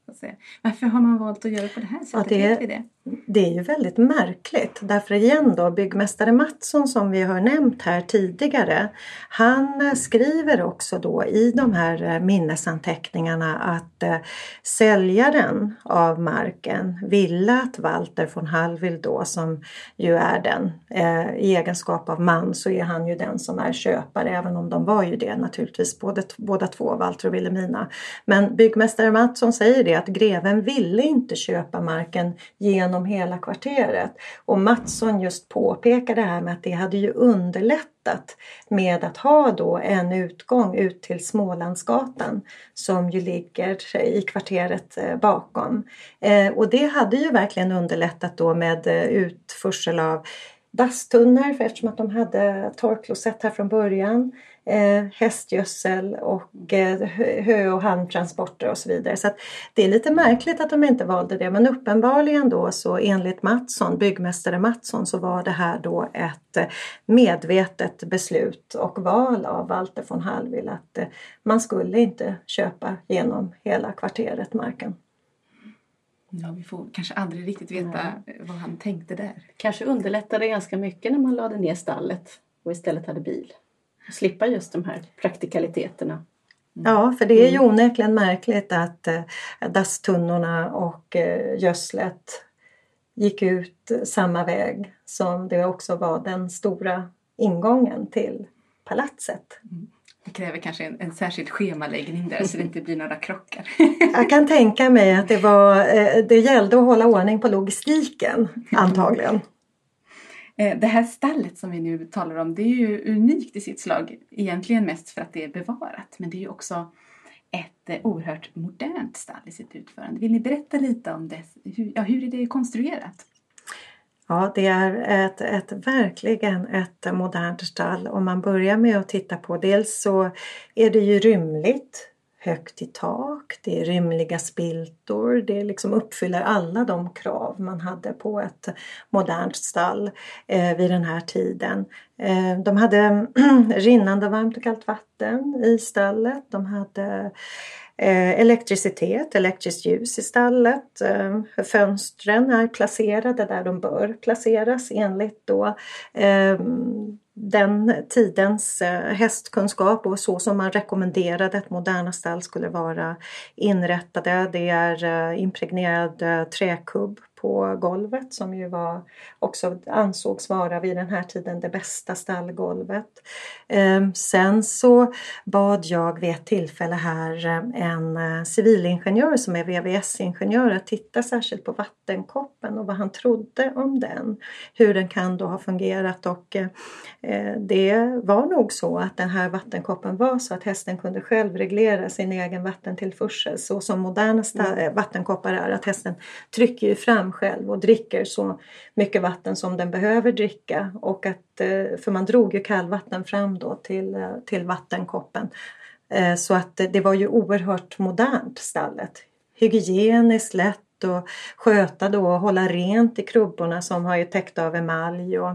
S1: Varför har man valt att göra på det här sättet? Ja,
S2: det, är, det? det är ju väldigt märkligt. Därför igen då, byggmästare Mattsson som vi har nämnt här tidigare. Han eh, skriver också då i de här eh, minnesanteckningarna att eh, säljaren av marken ville att Walter von Hallwyl då som ju är den eh, i egenskap av man så är han ju den som är köpare även om de var ju det naturligtvis både, båda två, Walter och Wilhelmina. Men byggmästare Mattsson säger det att greven ville inte köpa marken genom hela kvarteret. Och Mattsson just påpekar det här med att det hade ju underlättat med att ha då en utgång ut till Smålandsgatan som ju ligger i kvarteret eh, bakom. Eh, och det hade ju verkligen underlättat då med eh, utförsel av dasstunnor eftersom att de hade torrklosett här från början. Eh, hästgödsel och eh, hö och halmtransporter och så vidare. Så det är lite märkligt att de inte valde det men uppenbarligen då så enligt Mattsson, byggmästare Mattsson så var det här då ett eh, medvetet beslut och val av Walter von Hallwyl att eh, man skulle inte köpa genom hela kvarteret marken.
S1: Ja, vi får kanske aldrig riktigt veta Nej. vad han tänkte där.
S3: Kanske underlättade ganska mycket när man lade ner stallet och istället hade bil. Slippa just de här praktikaliteterna.
S2: Mm. Ja, för det är ju mm. onekligen märkligt att eh, dasstunnorna och eh, gödslet gick ut samma väg som det också var den stora ingången till palatset. Mm.
S1: Det kräver kanske en, en särskild schemaläggning där så det inte blir några krockar.
S2: Jag kan tänka mig att det, var, eh, det gällde att hålla ordning på logistiken antagligen.
S1: Eh, det här stallet som vi nu talar om det är ju unikt i sitt slag. Egentligen mest för att det är bevarat men det är ju också ett eh, oerhört modernt stall i sitt utförande. Vill ni berätta lite om det? Hur, ja, hur är det konstruerat?
S2: Ja, det är ett, ett, verkligen ett modernt stall. Om man börjar med att titta på dels så är det ju rymligt högt i tak, det är rymliga spiltor, det liksom uppfyller alla de krav man hade på ett modernt stall eh, vid den här tiden. Eh, de hade rinnande varmt och kallt vatten i stallet, de hade Eh, elektricitet, elektriskt ljus i stallet. Eh, fönstren är placerade där de bör placeras enligt då eh, den tidens eh, hästkunskap och så som man rekommenderade att moderna stall skulle vara inrättade. Det är eh, impregnerad eh, träkubb på golvet som ju var också ansågs vara vid den här tiden det bästa stallgolvet. Ehm, sen så bad jag vid ett tillfälle här eh, en eh, civilingenjör som är VVS-ingenjör att titta särskilt på vattenkoppen och vad han trodde om den. Hur den kan då ha fungerat och eh, det var nog så att den här vattenkoppen var så att hästen kunde själv reglera sin egen vattentillförsel så som moderna mm. vattenkoppar är att hästen trycker ju fram själv och dricker så mycket vatten som den behöver dricka. Och att, eh, för man drog ju kallvatten fram då till, eh, till vattenkoppen. Eh, så att det var ju oerhört modernt stallet. Hygieniskt lätt och sköta då och hålla rent i krubborna som har ju täckt av emalj och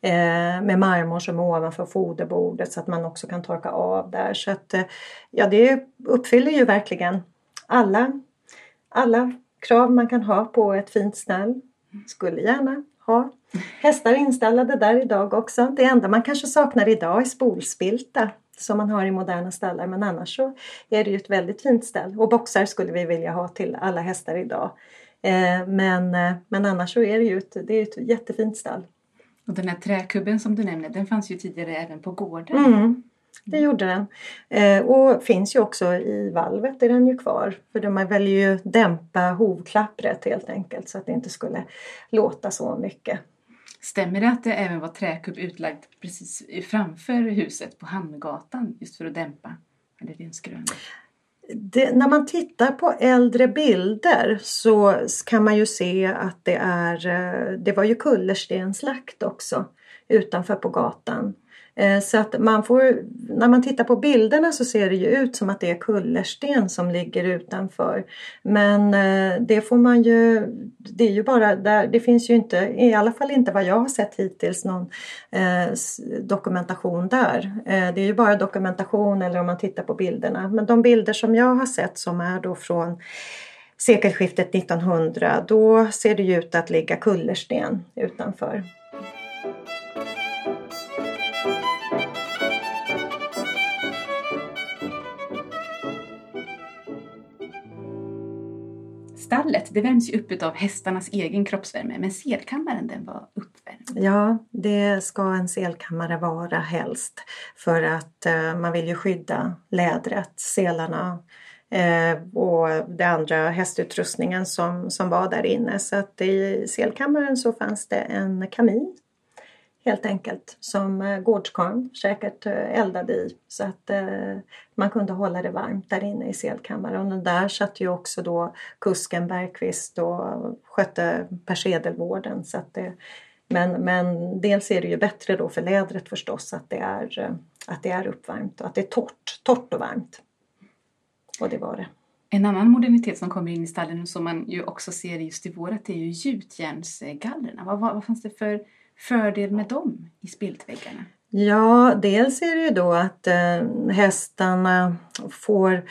S2: eh, med marmor som är ovanför foderbordet så att man också kan torka av där. Så att eh, ja, det uppfyller ju verkligen alla, alla krav man kan ha på ett fint stall. Skulle gärna ha hästar inställade där idag också. Det enda man kanske saknar idag är spolspilta som man har i moderna stallar men annars så är det ju ett väldigt fint stall. Och boxar skulle vi vilja ha till alla hästar idag. Eh, men, eh, men annars så är det ju ett, det är ett jättefint stall.
S1: Och den här träkubben som du nämnde den fanns ju tidigare även på gården.
S2: Mm. Det gjorde den. Eh, och finns ju också i valvet är den ju kvar. För de väljer ju dämpa hovklappret helt enkelt så att det inte skulle låta så mycket.
S1: Stämmer det att det även var träkubb utlagd precis framför huset på Hamngatan just för att dämpa? Eller är det en skröna?
S2: Det, när man tittar på äldre bilder så kan man ju se att det är, eh, det var ju kullerstenslagt också utanför på gatan. Eh, så att man får, när man tittar på bilderna så ser det ju ut som att det är kullersten som ligger utanför. Men eh, det får man ju, det är ju bara där, det finns ju inte, i alla fall inte vad jag har sett hittills, någon eh, dokumentation där. Det är ju bara dokumentation eller om man tittar på bilderna. Men de bilder som jag har sett som är då från sekelskiftet 1900, då ser det ju ut att ligga kullersten utanför.
S1: Stallet det värms ju upp av hästarnas egen kroppsvärme men selkammaren den var uppvärmd.
S2: Ja, det ska en selkammare vara helst för att eh, man vill ju skydda lädret, selarna eh, och den andra hästutrustningen som, som var där inne. Så att i selkammaren så fanns det en kamin helt enkelt som eh, gårdskarn säkert eh, eldade i så att eh, man kunde hålla det varmt där inne i selkammaren. Och där satt ju också då kusken Bergqvist och skötte persedelvården så att det, Men, men dels är det ju bättre då för lädret förstås att det är, eh, att det är uppvärmt och att det är torrt, torrt och varmt. Och det var det.
S1: En annan modernitet som kommer in i stallen och som man ju också ser just i vårat är ju gjutjärnsgallerna. Vad, vad, vad fanns det för fördel med dem i spiltväggarna?
S2: Ja, dels är det ju då att eh, hästarna får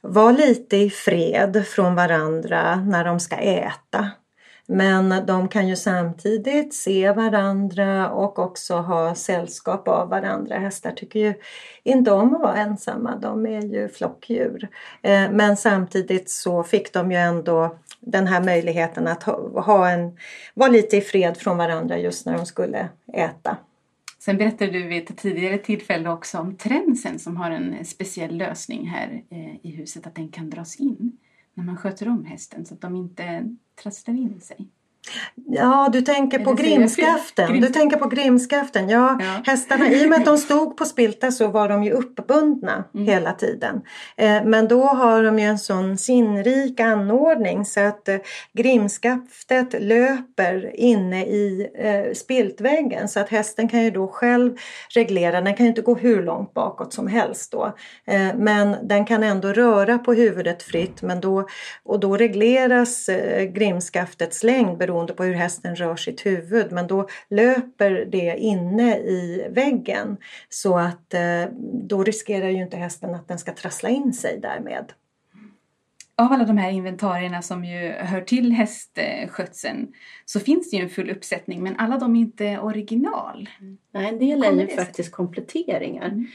S2: vara lite i fred från varandra när de ska äta. Men de kan ju samtidigt se varandra och också ha sällskap av varandra. Hästar tycker ju inte om att vara ensamma, de är ju flockdjur. Eh, men samtidigt så fick de ju ändå den här möjligheten att ha en, vara lite i fred från varandra just när de skulle äta.
S1: Sen berättade du vid ett tidigare tillfälle också om tränsen som har en speciell lösning här eh, i huset, att den kan dras in när man sköter om hästen så att de inte trasslar in sig.
S2: Ja, du tänker på grimskaften. Grim... Du tänker på grimskaften. Ja, ja, hästarna, i och med att de stod på spilta så var de ju uppbundna mm. hela tiden. Eh, men då har de ju en sån sinnrik anordning så att eh, grimskaftet löper inne i eh, spiltväggen så att hästen kan ju då själv reglera. Den kan ju inte gå hur långt bakåt som helst då. Men den kan ändå röra på huvudet fritt men då, och då regleras eh, grimskaftets längd beroende på hur hästen rör sitt huvud men då löper det inne i väggen så att eh, då riskerar ju inte hästen att den ska trassla in sig därmed.
S1: Av alla de här inventarierna som ju hör till hästskötseln så finns det ju en full uppsättning men alla de är inte original.
S3: Nej, en del är ju faktiskt kompletteringar. Mm.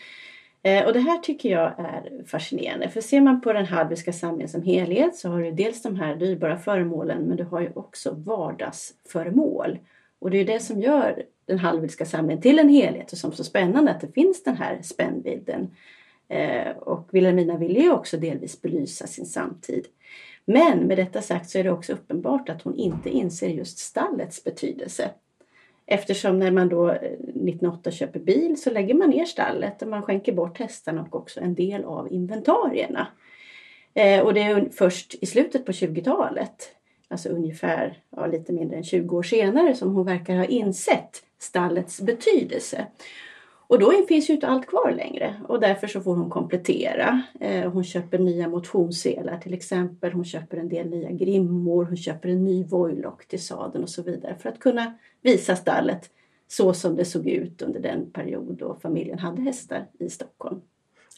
S3: Eh, och det här tycker jag är fascinerande. För ser man på den halviska samlingen som helhet så har du dels de här dyrbara föremålen men du har ju också vardagsföremål. Och det är det som gör den halviska samlingen till en helhet och som är så spännande att det finns den här spännvidden. Eh, och Wilhelmina ville ju också delvis belysa sin samtid. Men med detta sagt så är det också uppenbart att hon inte inser just stallets betydelse. Eftersom när man då eh, 1908 köper bil så lägger man ner stallet och man skänker bort hästarna och också en del av inventarierna. Eh, och det är först i slutet på 20-talet, alltså ungefär ja, lite mindre än 20 år senare, som hon verkar ha insett stallets betydelse. Och då finns ju inte allt kvar längre och därför så får hon komplettera. Eh, hon köper nya motionsselar till exempel. Hon köper en del nya grimmor. Hon köper en ny vojlock till sadeln och så vidare för att kunna visa stallet så som det såg ut under den period då familjen hade hästar i Stockholm.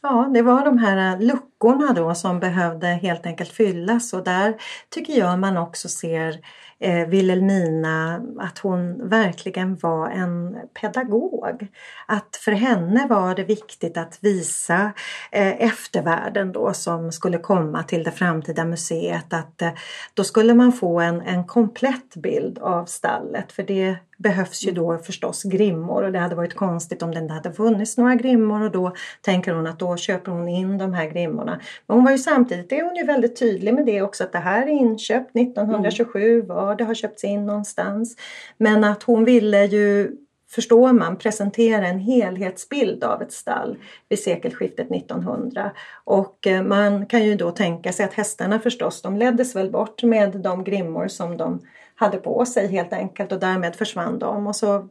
S2: Ja, det var de här eh, luckorna då som behövde helt enkelt fyllas och där tycker jag man också ser eh, Wilhelmina att hon verkligen var en pedagog. Att för henne var det viktigt att visa eh, eftervärlden då som skulle komma till det framtida museet att eh, då skulle man få en, en komplett bild av stallet för det behövs ju då förstås grimmor och det hade varit konstigt om det inte hade funnits några grimmor och då tänker hon att då köper hon in de här grimmorna. Men hon var ju samtidigt är hon ju väldigt tydlig med det också att det här är inköpt 1927, mm. var det har köpts in någonstans. Men att hon ville ju förstår man, presentera en helhetsbild av ett stall vid sekelskiftet 1900. Och eh, man kan ju då tänka sig att hästarna förstås, de leddes väl bort med de grimmor som de hade på sig helt enkelt och därmed försvann de. Och så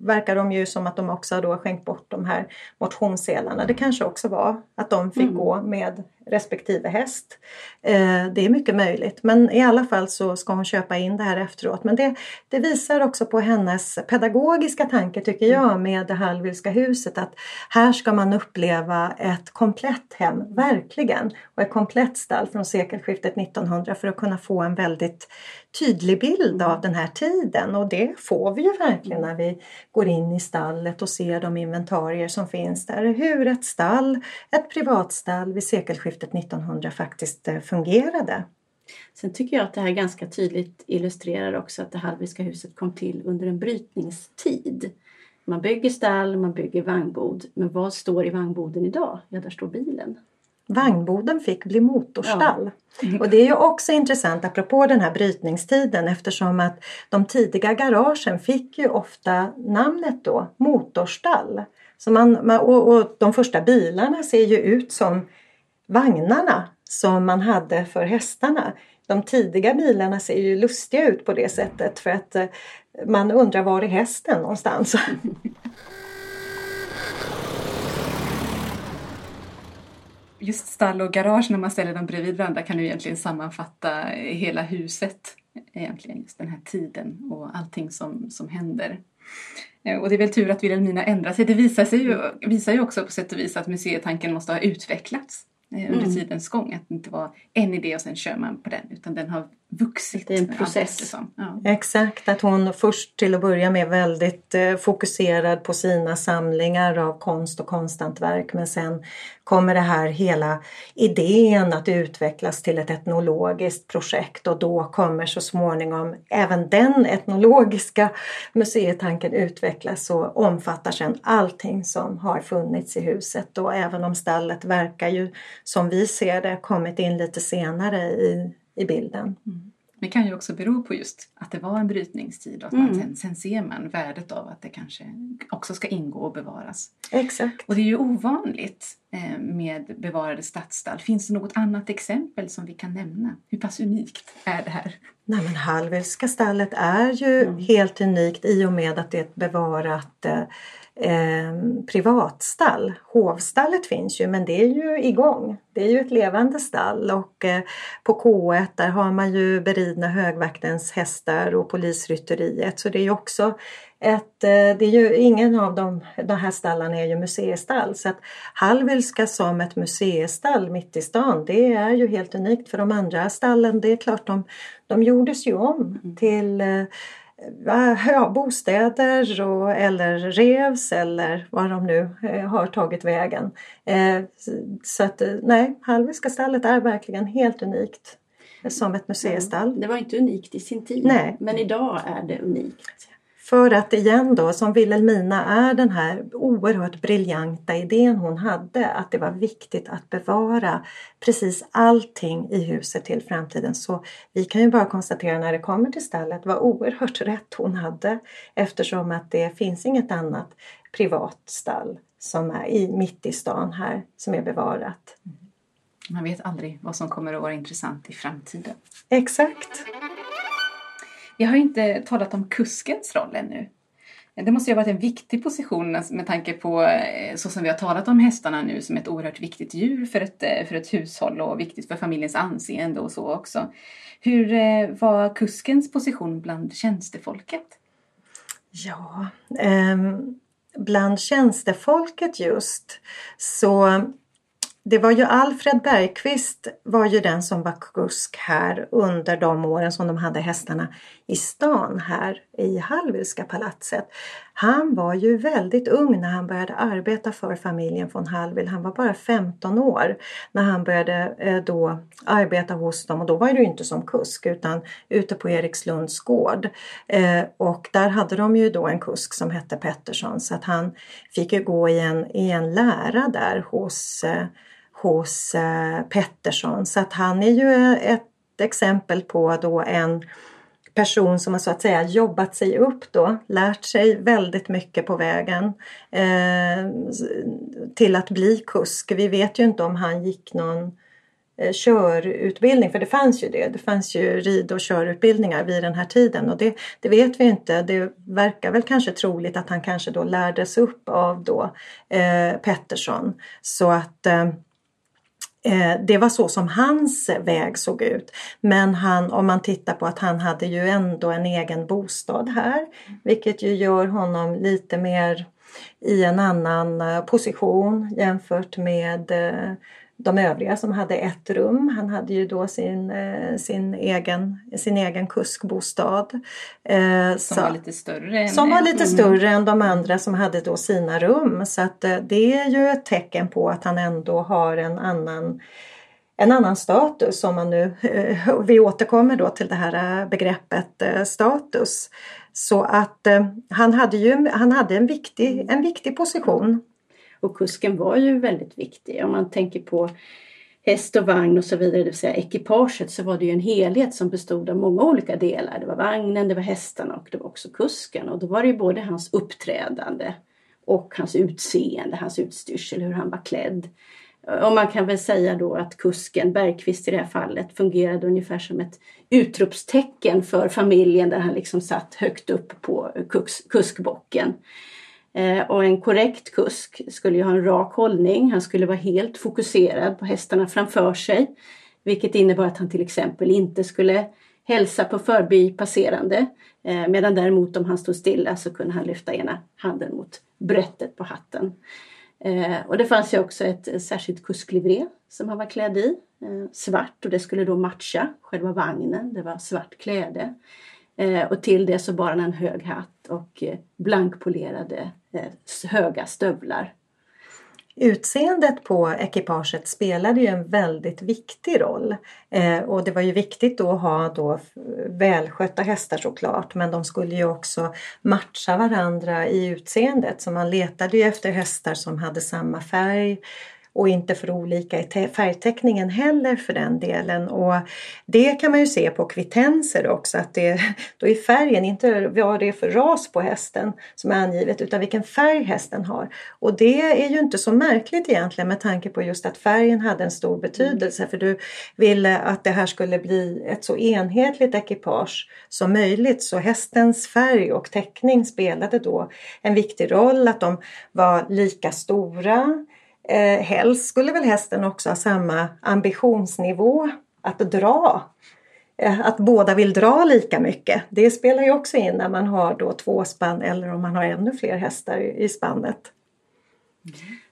S2: verkar de ju som att de också då skänkt bort de här motionsselarna. Det kanske också var att de fick mm. gå med respektive häst. Eh, det är mycket möjligt men i alla fall så ska hon köpa in det här efteråt. Men det, det visar också på hennes pedagogiska tanke tycker jag mm. med det Hallwylska huset att här ska man uppleva ett komplett hem, verkligen. Och ett komplett stall från sekelskiftet 1900 för att kunna få en väldigt tydlig bild av den här tiden och det får vi ju verkligen när vi går in i stallet och ser de inventarier som finns där. Hur ett stall, ett privatstall vid sekelskiftet 1900 faktiskt eh, fungerade.
S3: Sen tycker jag att det här ganska tydligt illustrerar också att det Hallwylska huset kom till under en brytningstid. Man bygger stall, man bygger vagnbod, men vad står i vagnboden idag? Ja, där står bilen.
S2: Vagnboden fick bli motorstall. Ja. Och det är ju också intressant apropå den här brytningstiden eftersom att de tidiga garagen fick ju ofta namnet då motorstall. Så man, och, och de första bilarna ser ju ut som vagnarna som man hade för hästarna. de tidiga bilarna ser ju lustiga ut på det sättet för att eh, man undrar var är hästen någonstans.
S1: Just stall och garage när man ställer dem bredvid varandra kan ju egentligen sammanfatta hela huset. Egentligen just den här tiden och allting som, som händer. Eh, och det är väl tur att Vilhelmina ändrar sig. Det visar, sig ju, visar ju också på sätt och vis att museitanken måste ha utvecklats eh, under mm. tidens gång. Att det inte var en idé och sen kör man på den utan den har vuxit.
S3: Det är en process.
S2: Ja. Exakt, att hon först till att börja med väldigt eh, fokuserad på sina samlingar av konst och konsthantverk men sen kommer det här hela idén att utvecklas till ett etnologiskt projekt och då kommer så småningom även den etnologiska museitanken utvecklas och omfattar sedan allting som har funnits i huset och även om stallet verkar ju som vi ser det kommit in lite senare i i bilden. Mm.
S1: Det kan ju också bero på just att det var en brytningstid och att mm. sen, sen ser man värdet av att det kanske också ska ingå och bevaras.
S2: Exakt.
S1: Och det är ju ovanligt eh, med bevarade stadsstall. Finns det något annat exempel som vi kan nämna? Hur pass unikt är det här?
S2: Nej men Hallwylska stallet är ju mm. helt unikt i och med att det är ett bevarat eh, eh, privatstall. Hovstallet finns ju men det är ju igång. Det är ju ett levande stall och eh, på K1 där har man ju beridna högvaktens hästar och polisrytteriet så det är ju också ett, eh, det är ju ingen av de, de här stallarna är ju museistall så att Hallwylska som ett museistall mitt i stan det är ju helt unikt för de andra stallen det är klart de, de gjordes ju om mm. till bostäder och, eller revs eller vad de nu eh, har tagit vägen. Eh, så att eh, nej, Hallwylska stallet är verkligen helt unikt som ett museistall.
S3: Det var inte unikt i sin tid
S2: nej.
S3: men idag är det unikt.
S2: För att igen då, som Wilhelmina är den här oerhört briljanta idén hon hade att det var viktigt att bevara precis allting i huset till framtiden. Så vi kan ju bara konstatera när det kommer till stallet vad oerhört rätt hon hade eftersom att det finns inget annat privat stall som är i, mitt i stan här som är bevarat.
S1: Man vet aldrig vad som kommer att vara intressant i framtiden.
S2: Exakt.
S1: Vi har inte talat om kuskens roll ännu. Det måste ju ha varit en viktig position med tanke på eh, så som vi har talat om hästarna nu som ett oerhört viktigt djur för ett, eh, för ett hushåll och viktigt för familjens anseende och så också. Hur eh, var kuskens position bland tjänstefolket?
S2: Ja, eh, bland tjänstefolket just så det var ju Alfred Bergqvist var ju den som var kusk här under de åren som de hade hästarna i stan här i Hallwylska palatset. Han var ju väldigt ung när han började arbeta för familjen von Hallwyl. Han var bara 15 år när han började eh, då arbeta hos dem och då var det ju inte som kusk utan ute på Erikslunds gård. Eh, och där hade de ju då en kusk som hette Pettersson så att han fick ju gå i en, i en lära där hos eh, hos eh, Pettersson. Så att han är ju eh, ett exempel på då en person som har så att säga jobbat sig upp då, lärt sig väldigt mycket på vägen eh, till att bli kusk. Vi vet ju inte om han gick någon eh, körutbildning, för det fanns ju det. Det fanns ju rid och körutbildningar vid den här tiden och det, det vet vi inte. Det verkar väl kanske troligt att han kanske då lärdes upp av då eh, Pettersson. Så att eh, Eh, det var så som hans väg såg ut. Men han, om man tittar på att han hade ju ändå en egen bostad här. Vilket ju gör honom lite mer i en annan eh, position jämfört med eh, de övriga som hade ett rum. Han hade ju då sin, eh, sin, egen, sin egen kuskbostad.
S1: Eh, som så, var lite större? Än
S2: som var lite mm. större än de andra som hade då sina rum. Så att eh, det är ju ett tecken på att han ändå har en annan en annan status om man nu, vi återkommer då till det här begreppet status. Så att han hade ju han hade en, viktig, en viktig position
S3: och kusken var ju väldigt viktig. Om man tänker på häst och vagn och så vidare, det vill säga ekipaget, så var det ju en helhet som bestod av många olika delar. Det var vagnen, det var hästarna och det var också kusken. Och då var det ju både hans uppträdande och hans utseende, hans utstyrsel, hur han var klädd. Och man kan väl säga då att kusken, Bergqvist i det här fallet, fungerade ungefär som ett utropstecken för familjen där han liksom satt högt upp på kus, kuskbocken. Eh, och en korrekt kusk skulle ju ha en rak hållning. Han skulle vara helt fokuserad på hästarna framför sig. Vilket innebar att han till exempel inte skulle hälsa på förbipasserande. Eh, medan däremot om han stod stilla så kunde han lyfta ena handen mot brättet på hatten. Eh, och det fanns ju också ett särskilt kusklivré som han var klädd i. Svart och det skulle då matcha själva vagnen. Det var svart kläde. Och till det så bar han en hög hatt och eh, blankpolerade eh, höga stövlar.
S2: Utseendet på ekipaget spelade ju en väldigt viktig roll. Eh, och det var ju viktigt då att ha då välskötta hästar såklart men de skulle ju också matcha varandra i utseendet så man letade ju efter hästar som hade samma färg och inte för olika i färgteckningen heller för den delen. Och det kan man ju se på kvittenser också att det, då är färgen inte vad det är för ras på hästen som är angivet utan vilken färg hästen har. Och det är ju inte så märkligt egentligen med tanke på just att färgen hade en stor betydelse för du ville att det här skulle bli ett så enhetligt ekipage som möjligt så hästens färg och teckning spelade då en viktig roll att de var lika stora Eh, helst skulle väl hästen också ha samma ambitionsnivå att dra. Eh, att båda vill dra lika mycket. Det spelar ju också in när man har då två spann eller om man har ännu fler hästar i spannet.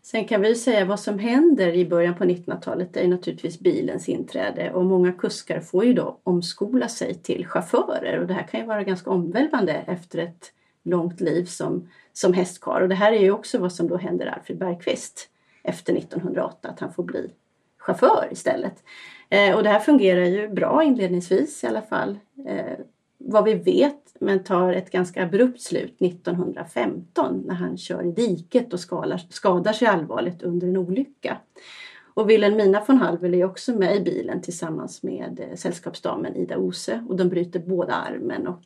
S3: Sen kan vi säga vad som händer i början på 1900-talet är naturligtvis bilens inträde och många kuskar får ju då omskola sig till chaufförer och det här kan ju vara ganska omvälvande efter ett långt liv som, som hästkar och det här är ju också vad som då händer Alfred Bergqvist efter 1908 att han får bli chaufför istället. Eh, och det här fungerar ju bra inledningsvis i alla fall. Eh, vad vi vet, men tar ett ganska abrupt slut 1915 när han kör i diket och skadar, skadar sig allvarligt under en olycka. Och Wilhelmina von Halvel är också med i bilen tillsammans med eh, sällskapsdamen Ida Ose och de bryter båda armen och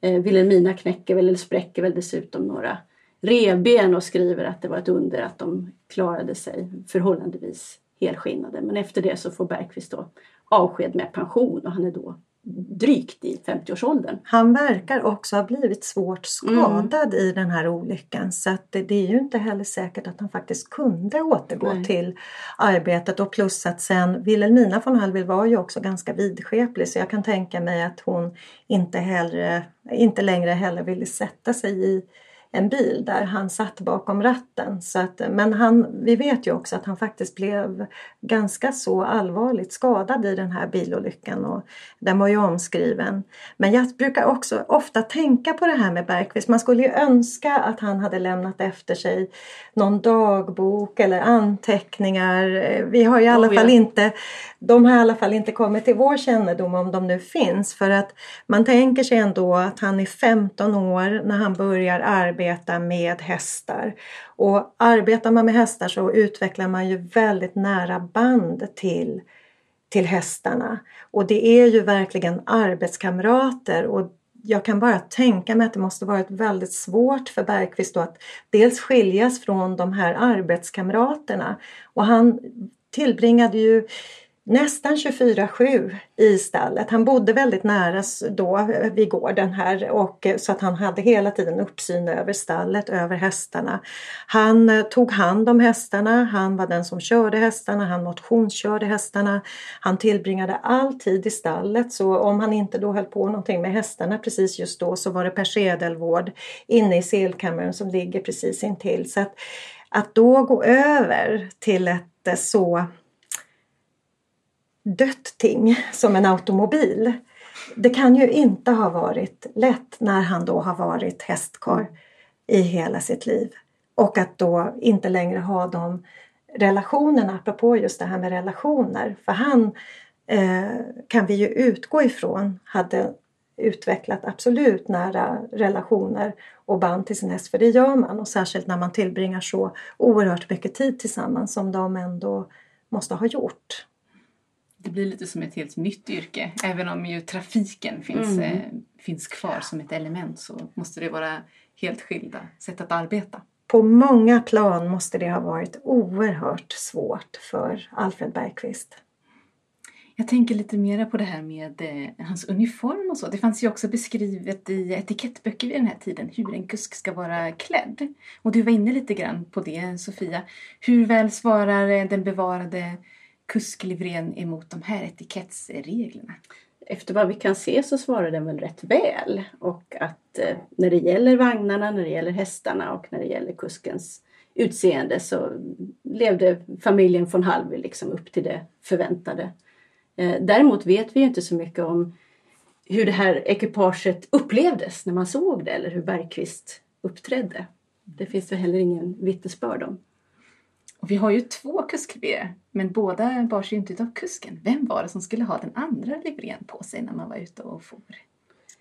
S3: eh, Wilhelmina knäcker väl eller spräcker väl dessutom några revben och skriver att det var ett under att de klarade sig förhållandevis helskinnade. Men efter det så får Bergqvist då avsked med pension och han är då drygt i 50-årsåldern.
S2: Han verkar också ha blivit svårt skadad mm. i den här olyckan så att det, det, är ju inte heller säkert att han faktiskt kunde återgå Nej. till arbetet och plus att sen Wilhelmina von Hallwyl var ju också ganska vidskeplig så jag kan tänka mig att hon inte, hellre, inte längre heller ville sätta sig i en bil där han satt bakom ratten. Så att, men han, vi vet ju också att han faktiskt blev ganska så allvarligt skadad i den här bilolyckan och den var ju omskriven. Men jag brukar också ofta tänka på det här med Bergqvist. Man skulle ju önska att han hade lämnat efter sig någon dagbok eller anteckningar. Vi har i alla oh, fall ja. inte, de har i alla fall inte kommit till vår kännedom om de nu finns för att man tänker sig ändå att han är 15 år när han börjar arbeta med hästar. Och arbetar man med hästar så utvecklar man ju väldigt nära band till, till hästarna. Och det är ju verkligen arbetskamrater och jag kan bara tänka mig att det måste varit väldigt svårt för Bergqvist att dels skiljas från de här arbetskamraterna. Och han tillbringade ju nästan 24-7 i stallet. Han bodde väldigt nära då eh, vid gården här och eh, så att han hade hela tiden uppsyn över stallet, över hästarna. Han eh, tog hand om hästarna, han var den som körde hästarna, han motionskörde hästarna. Han tillbringade all tid i stallet så om han inte då höll på någonting med hästarna precis just då så var det persedelvård inne i selkammaren som ligger precis intill. Så att, att då gå över till ett så dött ting som en automobil. Det kan ju inte ha varit lätt när han då har varit hästkar i hela sitt liv. Och att då inte längre ha de relationerna, apropå just det här med relationer. För han eh, kan vi ju utgå ifrån hade utvecklat absolut nära relationer och band till sin häst. För det gör man och särskilt när man tillbringar så oerhört mycket tid tillsammans som de ändå måste ha gjort
S1: det blir lite som ett helt nytt yrke. Även om ju trafiken finns, mm. eh, finns kvar som ett element så måste det vara helt skilda sätt att arbeta.
S2: på många plan måste det ha varit oerhört svårt för Alfred Bergqvist.
S1: Jag tänker lite mera på det här med eh, hans uniform och så. Det fanns ju också beskrivet i etikettböcker vid den här tiden hur en kusk ska vara klädd. Och du var inne lite grann på det Sofia. Hur väl svarar eh, den bevarade kusklivrén emot de här etikettsreglerna?
S3: Efter vad vi kan se så svarar den väl rätt väl och att eh, när det gäller vagnarna, när det gäller hästarna och när det gäller kuskens utseende så levde familjen von Hallwyl liksom upp till det förväntade. Eh, däremot vet vi ju inte så mycket om hur det här ekipaget upplevdes när man såg det eller hur Bergqvist uppträdde. Det finns det heller ingen vittnesbörd om.
S1: Och vi har ju två kusklivéer, men båda bars ju inte av kusken. Vem var det som skulle ha den andra livrén på sig när man var ute och for?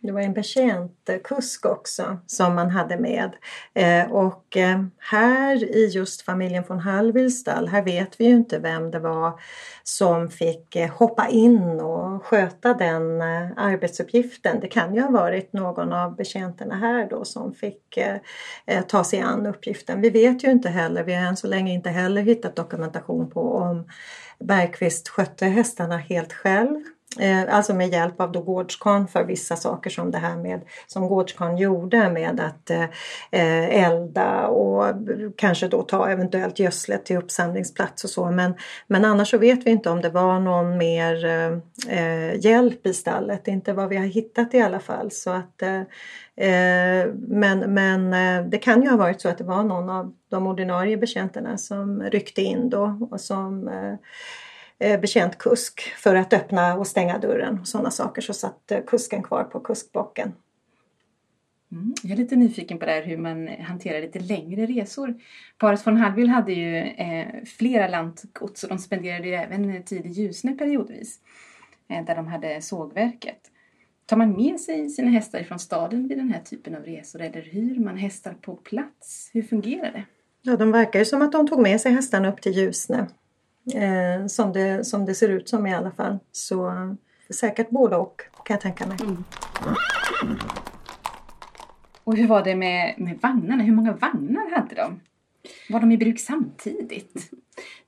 S2: Det var en betjänt kusk också som man hade med. Eh, och eh, här i just familjen von Hallwylstall, här vet vi ju inte vem det var som fick eh, hoppa in och sköta den eh, arbetsuppgiften. Det kan ju ha varit någon av betjänterna här då som fick eh, eh, ta sig an uppgiften. Vi vet ju inte heller, vi har än så länge inte heller hittat dokumentation på om Bergqvist skötte hästarna helt själv Eh, alltså med hjälp av då för vissa saker som det här med som Gårdskan gjorde med att eh, eh, elda och kanske då ta eventuellt gödslet till uppsamlingsplats och så. Men, men annars så vet vi inte om det var någon mer eh, eh hjälp i stallet, inte vad vi har hittat i alla fall. Så att, eh, eh men, men eh, det kan ju ha varit så att det var någon av de ordinarie betjänterna som ryckte in då och som Eh, betjänt kusk för att öppna och stänga dörren och sådana saker så satt eh, kusken kvar på kuskbocken.
S1: Mm. Jag är lite nyfiken på det här hur man hanterar lite längre resor. Paret von Hallwyl hade ju eh, flera lantgods och de spenderade ju även tid i Ljusne periodvis. Eh, där de hade sågverket. Tar man med sig sina hästar från staden vid den här typen av resor eller hyr man hästar på plats? Hur fungerar det?
S2: Ja, de verkar ju som att de tog med sig hästarna upp till Ljusne. Eh, som, det, som det ser ut som i alla fall. Så säkert både och kan jag tänka mig. Mm.
S1: Och hur var det med, med vagnarna? Hur många vagnar hade de? Var de i bruk samtidigt?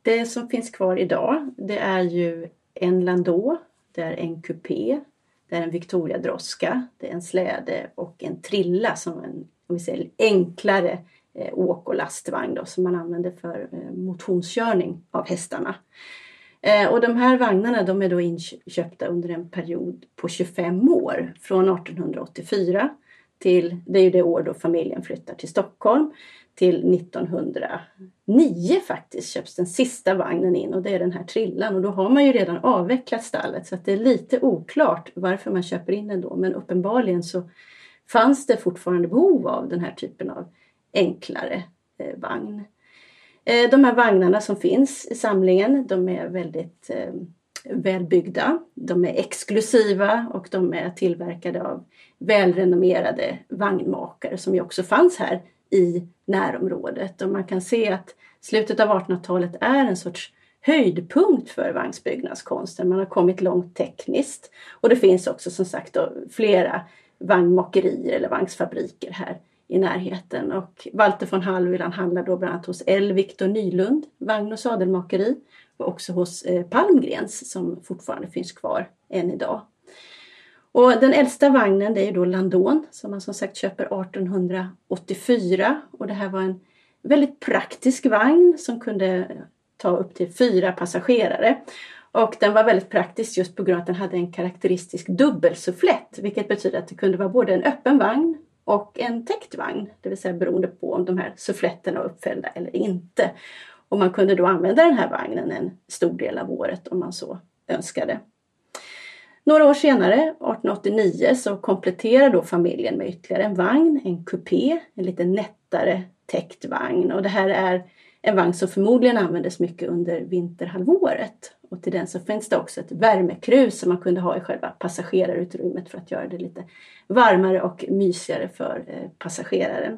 S3: Det som finns kvar idag det är ju en landå, det är en kupé, det är en Victoria droska, det är en släde och en trilla som en om vi säger, enklare eh, Eh, åk och lastvagn då, som man använder för eh, motionskörning av hästarna. Eh, och de här vagnarna de är då inköpta under en period på 25 år från 1884 till, det är ju det år då familjen flyttar till Stockholm, till 1909 faktiskt köps den sista vagnen in och det är den här trillan och då har man ju redan avvecklat stallet så att det är lite oklart varför man köper in den då men uppenbarligen så fanns det fortfarande behov av den här typen av enklare eh, vagn. Eh, de här vagnarna som finns i samlingen de är väldigt eh, välbyggda. De är exklusiva och de är tillverkade av välrenommerade vagnmakare som ju också fanns här i närområdet. Och man kan se att slutet av 1800-talet är en sorts höjdpunkt för vagnsbyggnadskonsten. Man har kommit långt tekniskt och det finns också som sagt flera vagnmakerier eller vagnsfabriker här i närheten. Och Walter von Hallwyl handlar då bland annat hos L. Victor Nylund, vagn och sadelmakeri och också hos eh, Palmgrens som fortfarande finns kvar än idag. Och den äldsta vagnen det är då Landon som man som sagt köper 1884 och det här var en väldigt praktisk vagn som kunde ta upp till fyra passagerare. Och den var väldigt praktisk just på grund av att den hade en karaktäristisk dubbelsufflett vilket betyder att det kunde vara både en öppen vagn och en täckt vagn, det vill säga beroende på om de här suffletterna var uppfällda eller inte. Och man kunde då använda den här vagnen en stor del av året om man så önskade. Några år senare, 1889, så kompletterar då familjen med ytterligare en vagn, en kupé, en lite nättare täckt vagn. Och det här är en vagn som förmodligen användes mycket under vinterhalvåret. Och till den så finns det också ett värmekrus som man kunde ha i själva passagerarutrymmet för att göra det lite varmare och mysigare för eh, passageraren.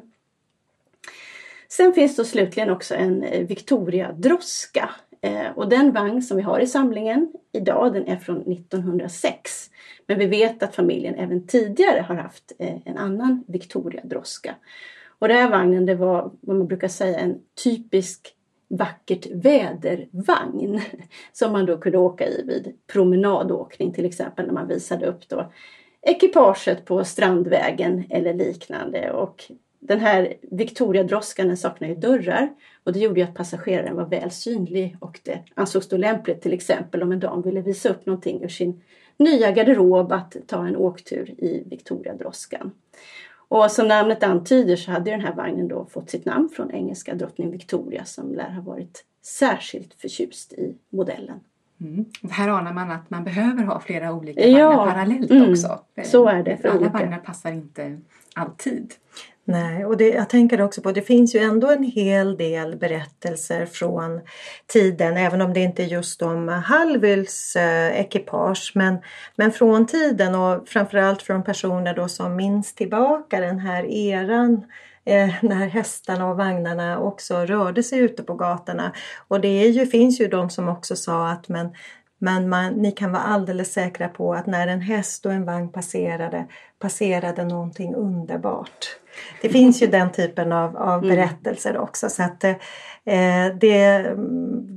S3: Sen finns då slutligen också en eh, Victoria Droska eh, och den vagn som vi har i samlingen idag den är från 1906. Men vi vet att familjen även tidigare har haft en annan Victoria Droska. Och den här vagnen det var vad man brukar säga en typisk vackert vädervagn som man då kunde åka i vid promenadåkning till exempel när man visade upp då ekipaget på Strandvägen eller liknande. Och den här Victoria-droskan saknar ju dörrar och det gjorde ju att passageraren var väl synlig och det ansågs då lämpligt till exempel om en dam ville visa upp någonting ur sin nya garderob att ta en åktur i Victoria-droskan. Och som namnet antyder så hade den här vagnen då fått sitt namn från engelska drottning Victoria som lär ha varit särskilt förtjust i modellen.
S1: Mm. Här anar man att man behöver ha flera olika vagnar ja, parallellt mm, också.
S3: Så är det.
S1: Alla olika. vagnar passar inte alltid.
S2: Nej, och det, jag tänker också på det finns ju ändå en hel del berättelser från tiden, även om det inte är just om Hallwyls eh, ekipage, men, men från tiden och framförallt från personer då som minns tillbaka den här eran eh, när hästarna och vagnarna också rörde sig ute på gatorna. Och det är ju, finns ju de som också sa att men men man, ni kan vara alldeles säkra på att när en häst och en vagn passerade, passerade någonting underbart. Det finns ju den typen av, av mm. berättelser också. Så att, eh, det,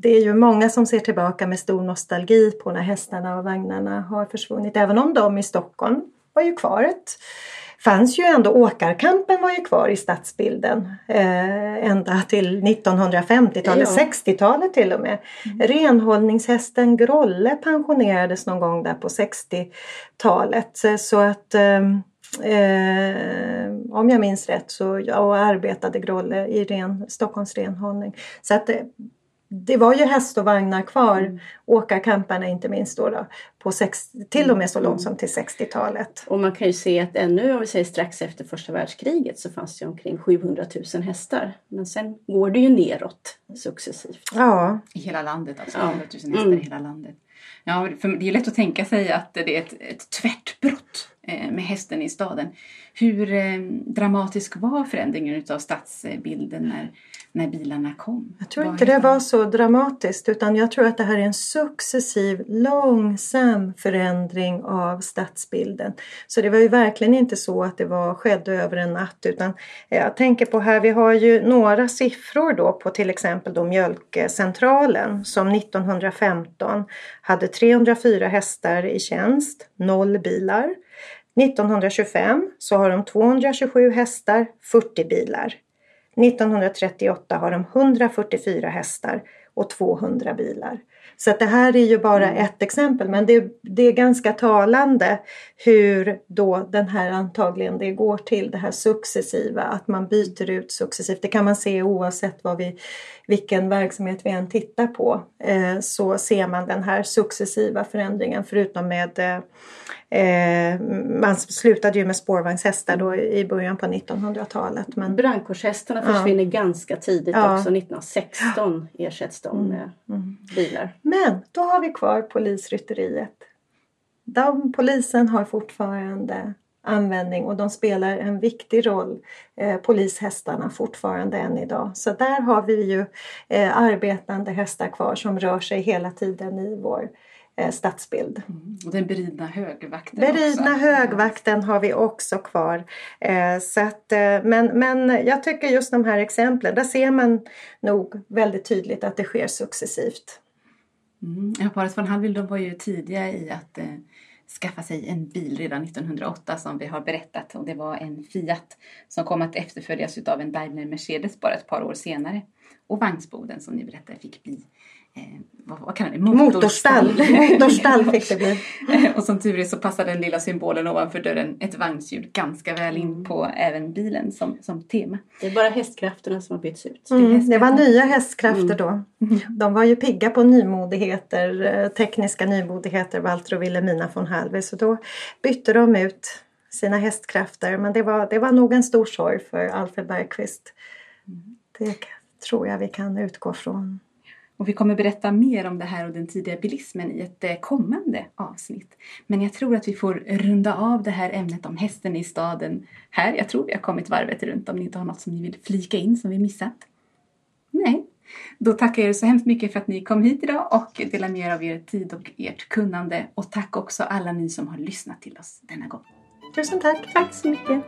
S2: det är ju många som ser tillbaka med stor nostalgi på när hästarna och vagnarna har försvunnit. Även om de i Stockholm var ju kvar ett fanns ju ändå åkarkampen var ju kvar i stadsbilden eh, ända till 1950-talet, ja. 60-talet till och med. Mm. Renhållningshästen Grolle pensionerades någon gång där på 60-talet så att eh, Eh, om jag minns rätt så jag arbetade Grolle i ren, Stockholms renhållning. Så att det, det var ju häst och vagnar kvar, mm. åkarkamparna inte minst då, då på sex, till och med så långt som till 60-talet.
S3: Och man kan ju se att ännu om vi säger strax efter första världskriget så fanns det omkring 700 000 hästar. Men sen går det ju neråt successivt.
S2: Ja.
S1: I hela landet alltså, 100 000 hästar mm. i hela landet. Ja, för det är lätt att tänka sig att det är ett, ett tvärtbrott eh, med hästen i staden. Hur eh, dramatisk var förändringen av stadsbilden när när bilarna kom?
S2: Jag tror inte det var så dramatiskt utan jag tror att det här är en successiv långsam förändring av stadsbilden. Så det var ju verkligen inte så att det var, skedde över en natt utan jag tänker på här, vi har ju några siffror då på till exempel då Mjölkcentralen som 1915 hade 304 hästar i tjänst, noll bilar. 1925 så har de 227 hästar, 40 bilar. 1938 har de 144 hästar och 200 bilar. Så att det här är ju bara mm. ett exempel men det, det, är ganska talande hur då den här antagligen det går till det här successiva att man byter ut successivt. Det kan man se oavsett vad vi, vilken verksamhet vi än tittar på eh, så ser man den här successiva förändringen förutom med eh, Eh, man slutade ju med spårvagnshästar då i början på 1900-talet.
S3: Men... Brandkårshästarna försvinner ja. ganska tidigt ja. också. 1916 ersätts de mm. med mm. bilar.
S2: Men då har vi kvar polisrytteriet. De, polisen har fortfarande användning och de spelar en viktig roll, eh, polishästarna fortfarande än idag. Så där har vi ju eh, arbetande hästar kvar som rör sig hela tiden i vår eh, stadsbild.
S1: Mm. Och den beridna högvakten
S2: Beridna också. högvakten har vi också kvar. Eh, så att, eh, men, men jag tycker just de här exemplen, där ser man nog väldigt tydligt att det sker successivt.
S1: Mm. Ja, paret von Hallwyl var ju tidiga i att eh, skaffa sig en bil redan 1908 som vi har berättat och det var en Fiat som kom att efterföljas av en Daimler Mercedes bara ett par år senare. Och vagnsboden som ni berättade fick bli vad, vad kallar det?
S2: Motorstall. Motorstall fick det bli.
S1: och som tur är så passar den lilla symbolen ovanför dörren, ett vagnsljud, ganska väl in på även bilen som, som tema.
S3: Det är bara hästkrafterna som har bytts ut.
S2: Mm, det, det var nya hästkrafter mm. då. De var ju pigga på nymodigheter, eh, tekniska nymodigheter, Walter och Wilhelmina von Hallwyl. Så då bytte de ut sina hästkrafter. Men det var, det var nog en stor sorg för Alfred Bergqvist. Mm. Det tror jag vi kan utgå från.
S1: Och vi kommer berätta mer om det här och den tidiga bilismen i ett eh, kommande avsnitt. Men jag tror att vi får runda av det här ämnet om hästen i staden här. Jag tror vi har kommit varvet runt om ni inte har något som ni vill flika in som vi missat. Nej, då tackar jag er så hemskt mycket för att ni kom hit idag och delade med er av er tid och ert kunnande. Och tack också alla ni som har lyssnat till oss denna gång.
S2: Tusen tack.
S3: Tack så mycket.